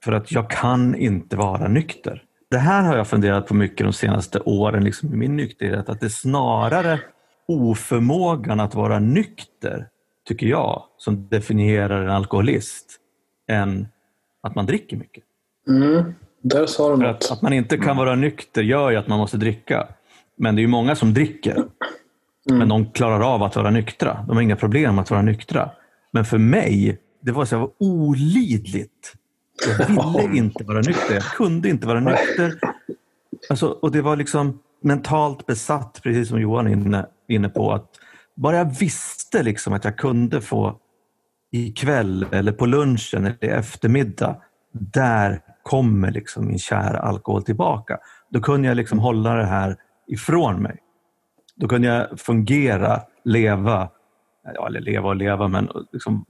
Speaker 1: För att jag kan inte vara nykter. Det här har jag funderat på mycket de senaste åren liksom, i min nykterhet, att det är snarare oförmågan att vara nykter, tycker jag, som definierar en alkoholist, än att man dricker mycket.
Speaker 3: Mm. Där sa du något.
Speaker 1: att, att man inte kan vara nykter gör ju att man måste dricka. Men det är ju många som dricker, men de klarar av att vara nyktra. De har inga problem att vara nyktra. Men för mig, det var så här, olidligt. Jag ville inte vara nykter. Jag kunde inte vara nykter. Alltså, och det var liksom mentalt besatt, precis som Johan är inne, inne på. att Bara jag visste liksom att jag kunde få ikväll eller på lunchen eller i eftermiddag, där kommer liksom min kära alkohol tillbaka. Då kunde jag liksom hålla det här ifrån mig. Då kunde jag fungera, leva, ja, eller leva och leva, men liksom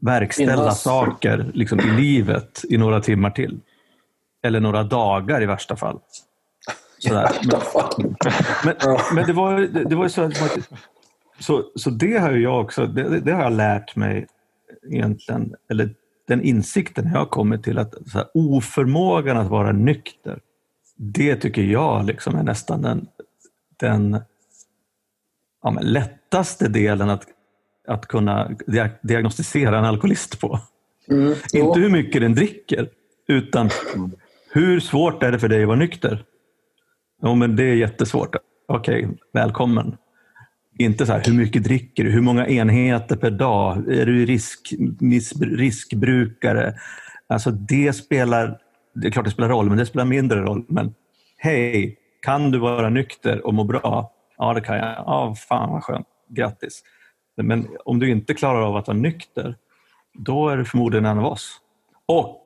Speaker 1: verkställa
Speaker 3: Finnas.
Speaker 1: saker liksom, i livet i några timmar till. Eller några dagar i värsta fall. Sådär. Men,
Speaker 3: Ja.
Speaker 1: men det var ju det, var så, så Så det har jag också, det, det har jag lärt mig egentligen, eller den insikten jag har kommit till att så här, oförmågan att vara nykter, det tycker jag liksom är nästan den, den ja, men lättaste delen att, att kunna dia- diagnostisera en alkoholist på.
Speaker 3: Mm.
Speaker 1: Inte hur mycket den dricker, utan hur svårt är det för dig att vara nykter? Jo, men det är jättesvårt. Okej, välkommen. Inte så här, hur mycket dricker du? Hur många enheter per dag? Är du risk, riskbrukare? Alltså det spelar, det är klart det spelar roll, men det spelar mindre roll. Men hej, kan du vara nykter och må bra? Ja, det kan jag. Ja, fan vad skönt. Grattis. Men om du inte klarar av att vara nykter, då är du förmodligen en av oss. Och,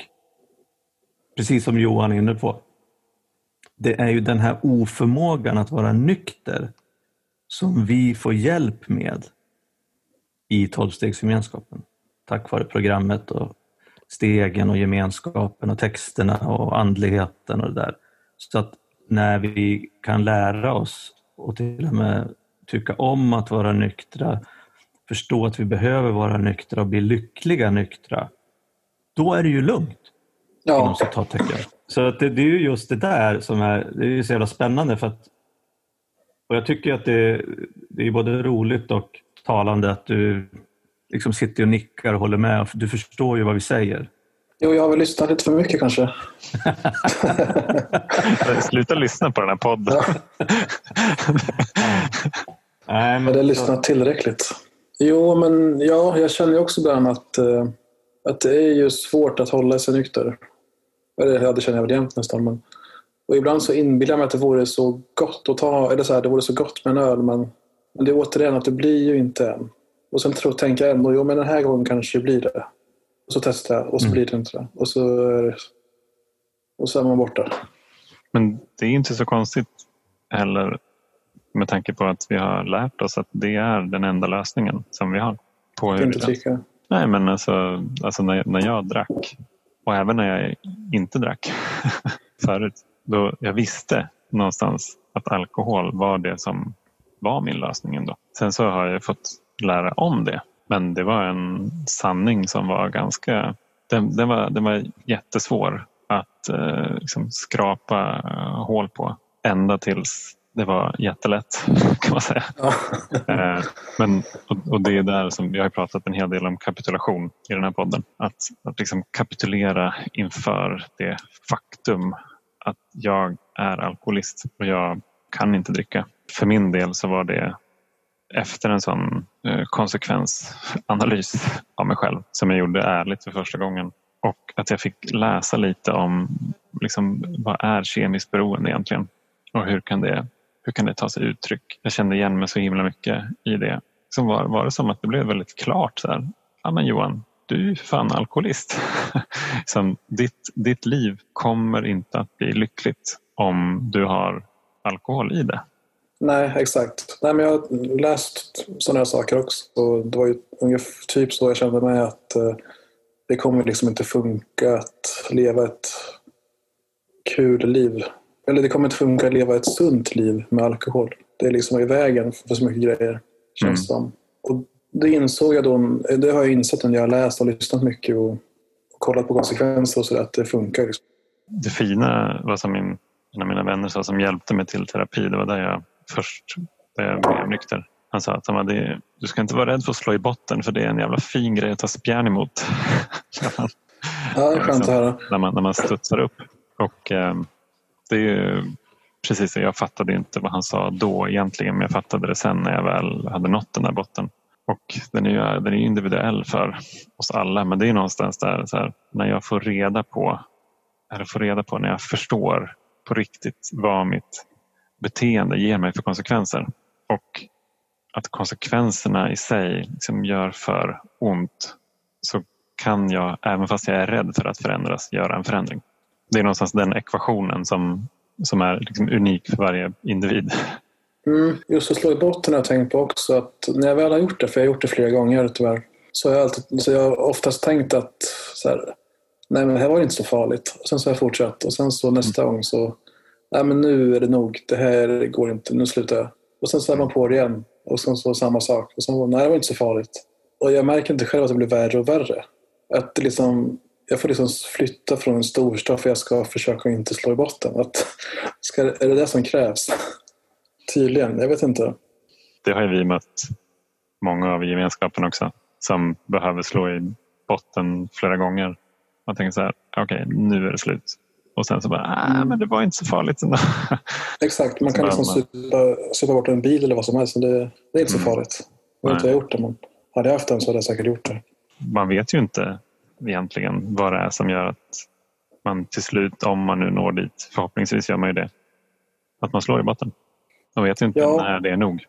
Speaker 1: precis som Johan är inne på, det är ju den här oförmågan att vara nykter som vi får hjälp med i tolvstegsgemenskapen. Tack vare programmet och stegen och gemenskapen och texterna och andligheten och det där. Så att när vi kan lära oss och till och med tycka om att vara nyktra, förstå att vi behöver vara nyktra och bli lyckliga nyktra, då är det ju lugnt inom
Speaker 3: Ja,
Speaker 1: citattecken. Så att det, det är ju just det där som är, det är ju så jävla spännande. För att, och jag tycker att det, det är både roligt och talande att du liksom sitter och nickar och håller med. Du förstår ju vad vi säger.
Speaker 3: jo, jag har väl lyssnat lite för mycket kanske.
Speaker 2: Sluta lyssna på den här podden.
Speaker 3: Ja.
Speaker 1: Nej,
Speaker 3: Jag hade lyssnat tillräckligt. Jo, men ja, jag känner också ibland att, eh, att det är ju svårt att hålla sig nykter. Eller ja, det känner jag väl jämt nästan. Men, och ibland så inbillar jag mig att det vore så gott att ta, eller så här, det vore så gott med en öl, men, men det är återigen att det blir ju inte än. Och sen tror, tänker jag ändå, jo men den här gången kanske det blir det. Och så testar jag och så
Speaker 1: Mm.
Speaker 3: blir det inte det. Och så, och så är man borta.
Speaker 2: Men det är inte så konstigt heller med tanke på att vi har lärt oss att det är den enda lösningen som vi har. På hur
Speaker 3: Inte
Speaker 2: det
Speaker 3: tycka.
Speaker 2: Nej, men alltså, alltså när, när jag drack och även när jag inte drack förut. Då jag visste någonstans att alkohol var det som var min lösning ändå. Sen så har jag fått lära om det. Men det var en sanning som var ganska... Den, den, var, den var jättesvår att eh, liksom skrapa eh, hål på. Ända tills det var jättelätt kan man säga.
Speaker 3: Ja.
Speaker 2: Eh, Men, och, och det är där som vi har pratat en hel del om kapitulation i den här podden. Att, att liksom kapitulera inför det faktum att jag är alkoholist och jag kan inte dricka. För min del så var det efter en sån eh, konsekvensanalys av mig själv som jag gjorde ärligt för första gången. Och att jag fick läsa lite om liksom, vad är kemiskt beroende egentligen? Och hur kan det, hur kan det ta sig uttryck? Jag kände igen mig så himla mycket i det. Så var, var det som att det blev väldigt klart. Så här, ja men Johan, du är ju för fan alkoholist. som ditt, ditt liv kommer inte att bli lyckligt om du har alkohol i det.
Speaker 3: Nej, exakt. Nej, men jag har läst sådana här saker också. Och det var ju ungefär typ så jag kände mig att eh, det kommer liksom inte funka att leva ett kul liv. Eller det kommer inte funka att leva ett sunt liv med alkohol. Det är liksom i vägen för så mycket grejer, känns som. Och det insåg jag då, det har jag insett när jag har läst och lyssnat mycket och, och kollat på konsekvenser och sådär, att det funkar. Liksom.
Speaker 2: Det fina var som min, en av mina vänner sa som hjälpte mig till terapi. Det var där jag först jag blev nykter. Han sa att han det, du ska inte vara rädd för att slå i botten för det är en jävla fin grej att ta spjärn emot.
Speaker 3: Ja, det är skönt att höra.
Speaker 2: när, man, när man studsar upp. Och eh, det är ju precis det. Jag fattade inte vad han sa då egentligen men jag fattade det sen när jag väl hade nått den där botten. Och den är ju den är individuell för oss alla men det är någonstans där så här, när jag får reda på eller får reda på när jag förstår på riktigt vad mitt beteende ger mig för konsekvenser. Och att konsekvenserna i sig liksom gör för ont så kan jag, även fast jag är rädd för att förändras, göra en förändring. Det är någonstans den ekvationen som, som är liksom unik för varje individ.
Speaker 3: Mm, just att slå i botten har jag tänkt på också. Att när jag väl har gjort det, för jag har gjort det flera gånger tyvärr, så har jag, alltid, så jag har oftast tänkt att så här, nej men det här var inte så farligt. Och sen så har jag fortsatt och sen så nästa gång så, nej men nu är det nog, det här går inte, nu slutar jag. Och sen så är man på det igen och sen så samma sak. Och sen, nej det var inte så farligt. Och jag märker inte själv att det blir värre och värre. Att det liksom, jag får liksom flytta från en storstad för jag ska försöka inte slå i botten. Att, ska, är det det som krävs? Tydligen, jag vet inte.
Speaker 2: Det har ju vi mött många av i gemenskapen också som behöver slå i botten flera gånger. Man tänker så här, okej okay, nu är det slut. Och sen så bara, ah, men det var inte så farligt ändå.
Speaker 3: Exakt, man kan liksom supa, supa bort en bil eller vad som helst. Det, det är inte så mm. farligt. Jag vet inte jag har gjort det, men hade jag haft den så hade jag säkert gjort det.
Speaker 2: Man vet ju inte egentligen vad det är som gör att man till slut, om man nu når dit, förhoppningsvis gör man ju det, att man slår i botten. Man vet inte ja. när det är nog.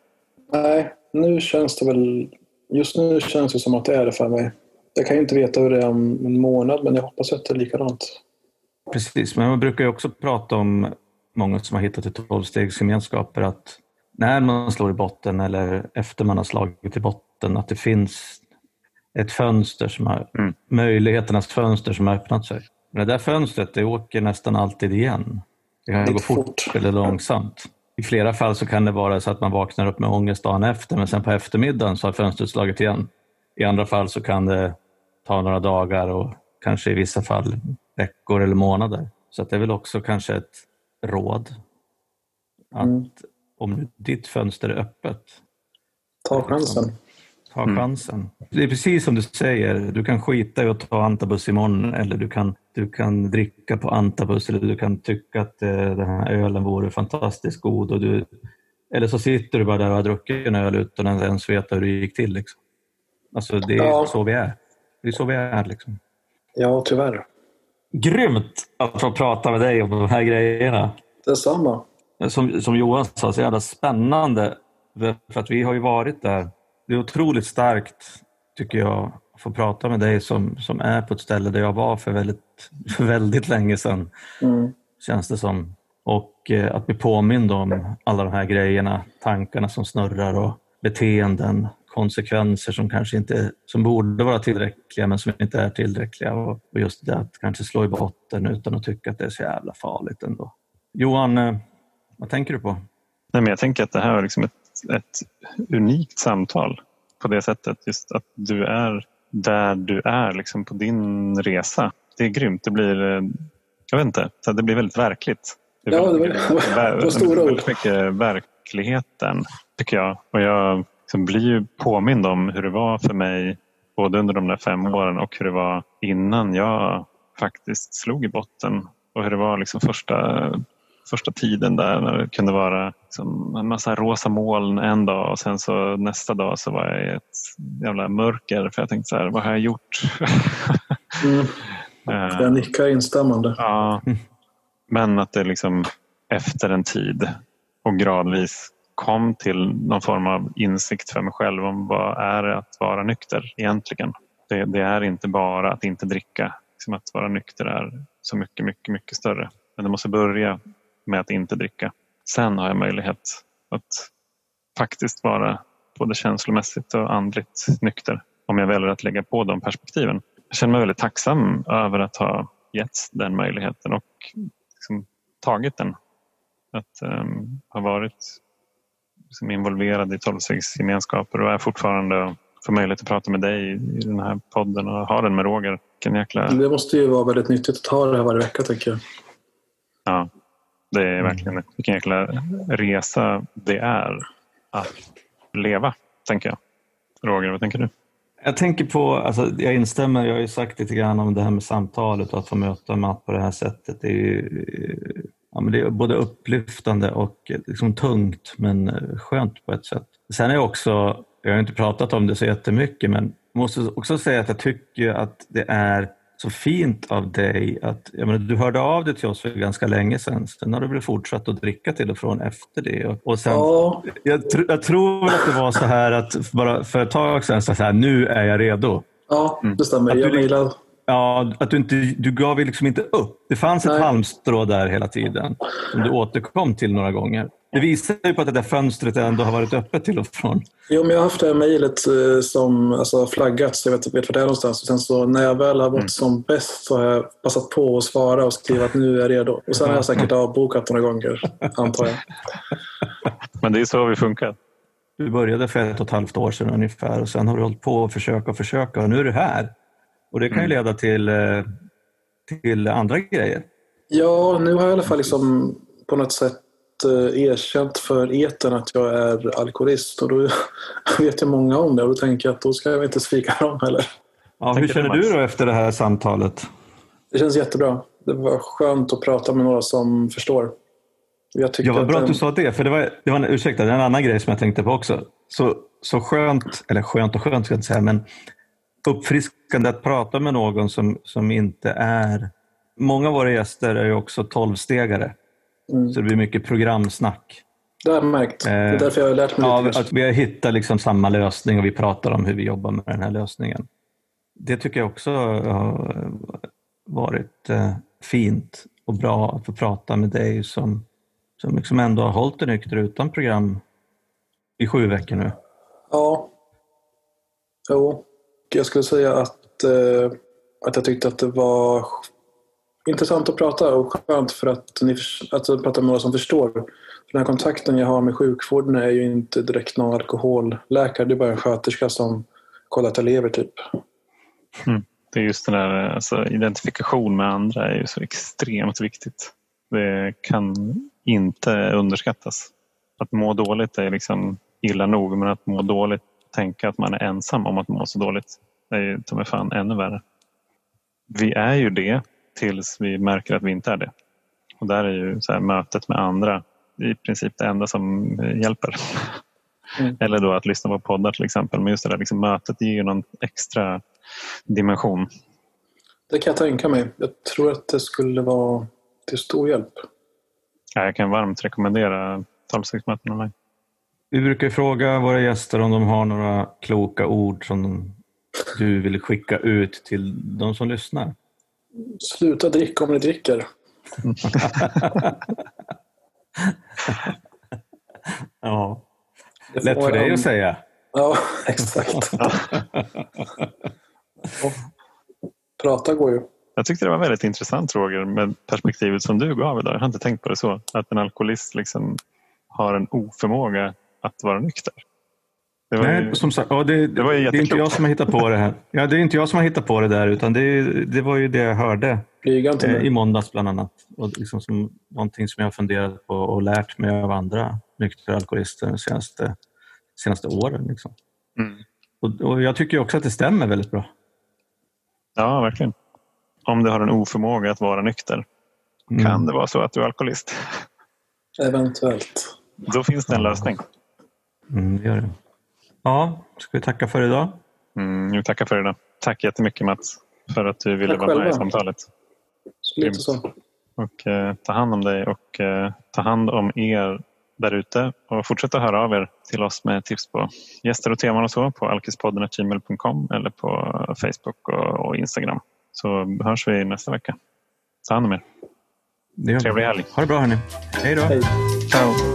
Speaker 3: Nej, nu känns det väl... Just nu känns det som att det är det för mig. Jag kan ju inte veta hur det är om en månad, men jag hoppas att det är likadant.
Speaker 1: Precis, men man brukar ju också prata om många som har hittat i tolvstegsgemenskaper att när man slår i botten eller efter man har slagit i botten, att det finns ett fönster som har, mm. möjligheternas fönster som har öppnat sig. Men det där fönstret, det åker nästan alltid igen. Det kan gå fort, fort eller långsamt. I flera fall så kan det vara så att man vaknar upp med ångest dagen efter, men sen på eftermiddagen så har fönstret slagit igen. I andra fall så kan det ta några dagar och kanske i vissa fall veckor eller månader. Så det är väl också kanske ett råd att mm. om ditt fönster är öppet.
Speaker 3: Ta chansen.
Speaker 1: Ta mm. chansen. Det är precis som du säger, du kan skita i att ta antabus imorgon eller du kan, du kan dricka på antabus eller du kan tycka att eh, den här ölen vore fantastiskt god. Och du, eller så sitter du bara där och har druckit en öl utan att ens veta hur det gick till. Liksom. Alltså det är ja. så vi är. Det är så vi är. Liksom.
Speaker 3: Ja, tyvärr.
Speaker 1: Grymt att få prata med dig om de här grejerna.
Speaker 3: Detsamma.
Speaker 1: Som, som Johan sa, så jävla spännande. För att vi har ju varit där det är otroligt starkt, tycker jag, att få prata med dig som, som är på ett ställe där jag var för väldigt, för väldigt länge sedan, mm. känns det som. Och eh, att bli påmind om alla de här grejerna, tankarna som snurrar och beteenden, konsekvenser som kanske inte som borde vara tillräckliga men som inte är tillräckliga. Och, och just det att kanske slå i botten utan att tycka att det är så jävla farligt ändå. Johan, eh, vad tänker du på?
Speaker 2: Nej, men jag tänker att det här är liksom ett ett unikt samtal på det sättet. Just att du är där du är liksom på din resa. Det är grymt. Det blir, eh, jag vet inte, det blir väldigt verkligt.
Speaker 3: Det ja, det var, det var stora ord.
Speaker 2: Väldigt mycket verkligheten tycker jag. Och jag liksom blir ju påmind om hur det var för mig både under de där fem åren och hur det var innan jag faktiskt slog i botten. Och hur det var liksom första första tiden där när det kunde vara liksom en massa rosa moln en dag och sen så nästa dag så var jag i ett jävla mörker för jag tänkte så här, vad har jag gjort?
Speaker 3: mm. Jag nickar instämmande.
Speaker 2: Ja, men att det liksom efter en tid och gradvis kom till någon form av insikt för mig själv om vad är det att vara nykter egentligen. Det, det är inte bara att inte dricka. Liksom att vara nykter är så mycket, mycket, mycket större. Men det måste börja med att inte dricka. Sen har jag möjlighet att faktiskt vara både känslomässigt och andligt nykter om jag väljer att lägga på de perspektiven. Jag känner mig väldigt tacksam över att ha getts den möjligheten och liksom tagit den. Att um, ha varit liksom involverad i tolvstegsgemenskaper och är fortfarande får möjlighet att prata med dig i den här podden och ha den med Roger. Jäkla...
Speaker 3: Det måste ju vara väldigt nyttigt att ha det här varje vecka tänker jag.
Speaker 2: Det är mm. verkligen vilken jäkla resa det är att leva, tänker jag. Roger, vad tänker du?
Speaker 1: Jag tänker på, alltså, jag instämmer, jag har ju sagt lite grann om det här med samtalet och att få möta Matt på det här sättet. Det är, ju, ja, men det är både upplyftande och liksom tungt men skönt på ett sätt. Sen är jag också, jag har inte pratat om det så jättemycket men måste också säga att jag tycker att det är så fint av dig att jag menar, du hörde av dig till oss för ganska länge sedan. Sen har du väl fortsatt att dricka till och från efter det. Och, och sen,
Speaker 3: Ja,
Speaker 1: jag, tr- jag tror att det var så här att bara för ett tag sedan så här, nu är jag redo.
Speaker 3: ja det stämmer. Jag
Speaker 1: liksom-
Speaker 3: mejlade.
Speaker 1: Ja, att du, inte, du gav liksom inte upp. Det fanns ett
Speaker 3: Nej.
Speaker 1: halmstrå där hela tiden som du återkom till några gånger. Det visar ju på att det där fönstret ändå har varit öppet till och från.
Speaker 3: Jo, men jag har haft det här mejlet eh, som alltså, flaggat så jag vet, vet var det är någonstans. Och sen så när jag väl har varit som bäst så har jag passat på att svara och skriva att nu är jag redo. Och sen har jag säkert avbokat några gånger, antar jag.
Speaker 2: Men det är så vi funkar.
Speaker 1: Du började för ett och ett halvt år sedan ungefär och sen har du hållit på att försöka och försöka och nu är du här. Och det kan ju leda till, eh, till andra grejer.
Speaker 3: Ja, nu har jag i alla fall liksom på något sätt erkänt för eten att jag är alkoholist. Och då vet ju många om det och då tänker jag att då ska jag inte svika dem heller.
Speaker 1: Ja, hur känner du då efter det här samtalet?
Speaker 3: Det känns jättebra. Det var skönt att prata med några som förstår. Jag
Speaker 1: Ja, vad bra
Speaker 3: att
Speaker 1: att du sa det. För det var, det var en, ursäkta, det är en annan grej som jag tänkte på också. Så, så skönt, eller skönt och skönt ska jag inte säga, men uppfriskande att prata med någon som, som inte är... Många av våra gäster är ju också tolvstegare.
Speaker 3: Mm.
Speaker 1: Så det blir mycket programsnack.
Speaker 3: Det har jag märkt. Det är därför jag har lärt mig
Speaker 1: Ja,
Speaker 3: lite.
Speaker 1: att vi har hittat liksom samma lösning och vi pratar om hur vi jobbar med den här lösningen. Det tycker jag också har varit eh, fint och bra att få prata med dig som, som liksom ändå har hållit dig nykter utan program i sju veckor nu.
Speaker 3: Ja. Jo. Jag skulle säga att, eh, att jag tyckte att det var intressant att prata och skönt för att, ni, alltså att prata med några som förstår. För den här kontakten jag har med sjukvården är ju inte direkt någon alkoholläkare. Det är bara en sköterska som kollar att jag lever typ. Mm.
Speaker 2: Det är just den där alltså, identifikation med andra är ju så extremt viktigt. Det kan inte underskattas. Att må dåligt är liksom illa nog men att må dåligt, tänka att man är ensam om att må så dåligt är ju ta mig fan ännu värre. Vi är ju det tills vi märker att vi inte är det. Och där är ju så här, mötet med andra i princip det enda som hjälper.
Speaker 3: Mm.
Speaker 2: Eller då att lyssna på poddar till exempel. Men just det där liksom, mötet ger ju någon extra dimension.
Speaker 3: Det kan jag tänka mig. Jag tror att det skulle vara till stor hjälp.
Speaker 2: Ja, jag kan varmt rekommendera 12-6-möten online.
Speaker 1: Vi brukar fråga våra gäster om de har några kloka ord som du vill skicka ut till de som lyssnar.
Speaker 3: Sluta dricka om ni dricker.
Speaker 1: Ja, lätt för dig
Speaker 3: en-
Speaker 1: att säga.
Speaker 3: Ja, exakt. Och Prata går ju.
Speaker 2: Jag tyckte det var väldigt intressant Roger med perspektivet som du gav idag. Jag har inte tänkt på det så. Att en alkoholist liksom har en oförmåga att vara nykter. Det var ju,
Speaker 1: Nej, som sagt, ja, det,
Speaker 2: det var
Speaker 1: det är inte jag som har hittat på det här. Ja, det är inte jag som har hittat på det där, utan det, det var ju det jag hörde eh, i måndags bland annat. Och liksom som, någonting som jag har funderat på och lärt mig av andra nyktra alkoholister de senaste, senaste åren. Liksom.
Speaker 2: Mm.
Speaker 1: Och, och jag tycker också att det stämmer väldigt bra.
Speaker 2: Ja, verkligen. Om du har en oförmåga att vara nykter
Speaker 1: Mm.
Speaker 2: kan det vara så att du är alkoholist.
Speaker 3: Eventuellt.
Speaker 2: Då finns det en lösning.
Speaker 1: Mm, det gör det. Ja, ska vi tacka för idag?
Speaker 2: Mm, jag tackar för idag. Tack jättemycket Mats för att du ville
Speaker 3: Tack
Speaker 2: vara med i
Speaker 3: själva.
Speaker 2: samtalet.
Speaker 3: Så.
Speaker 2: Och eh, ta hand om dig och eh, ta hand om er där ute. Och fortsätt att höra av er till oss med tips på gäster och teman och så på alkispodden.gmail.com eller på Facebook och, och Instagram. Så hörs vi nästa vecka. Ta hand om er.
Speaker 1: Vi.
Speaker 2: Trevlig helg.
Speaker 1: Ha det bra hörni. Hej då.
Speaker 3: Hej.
Speaker 2: Ciao!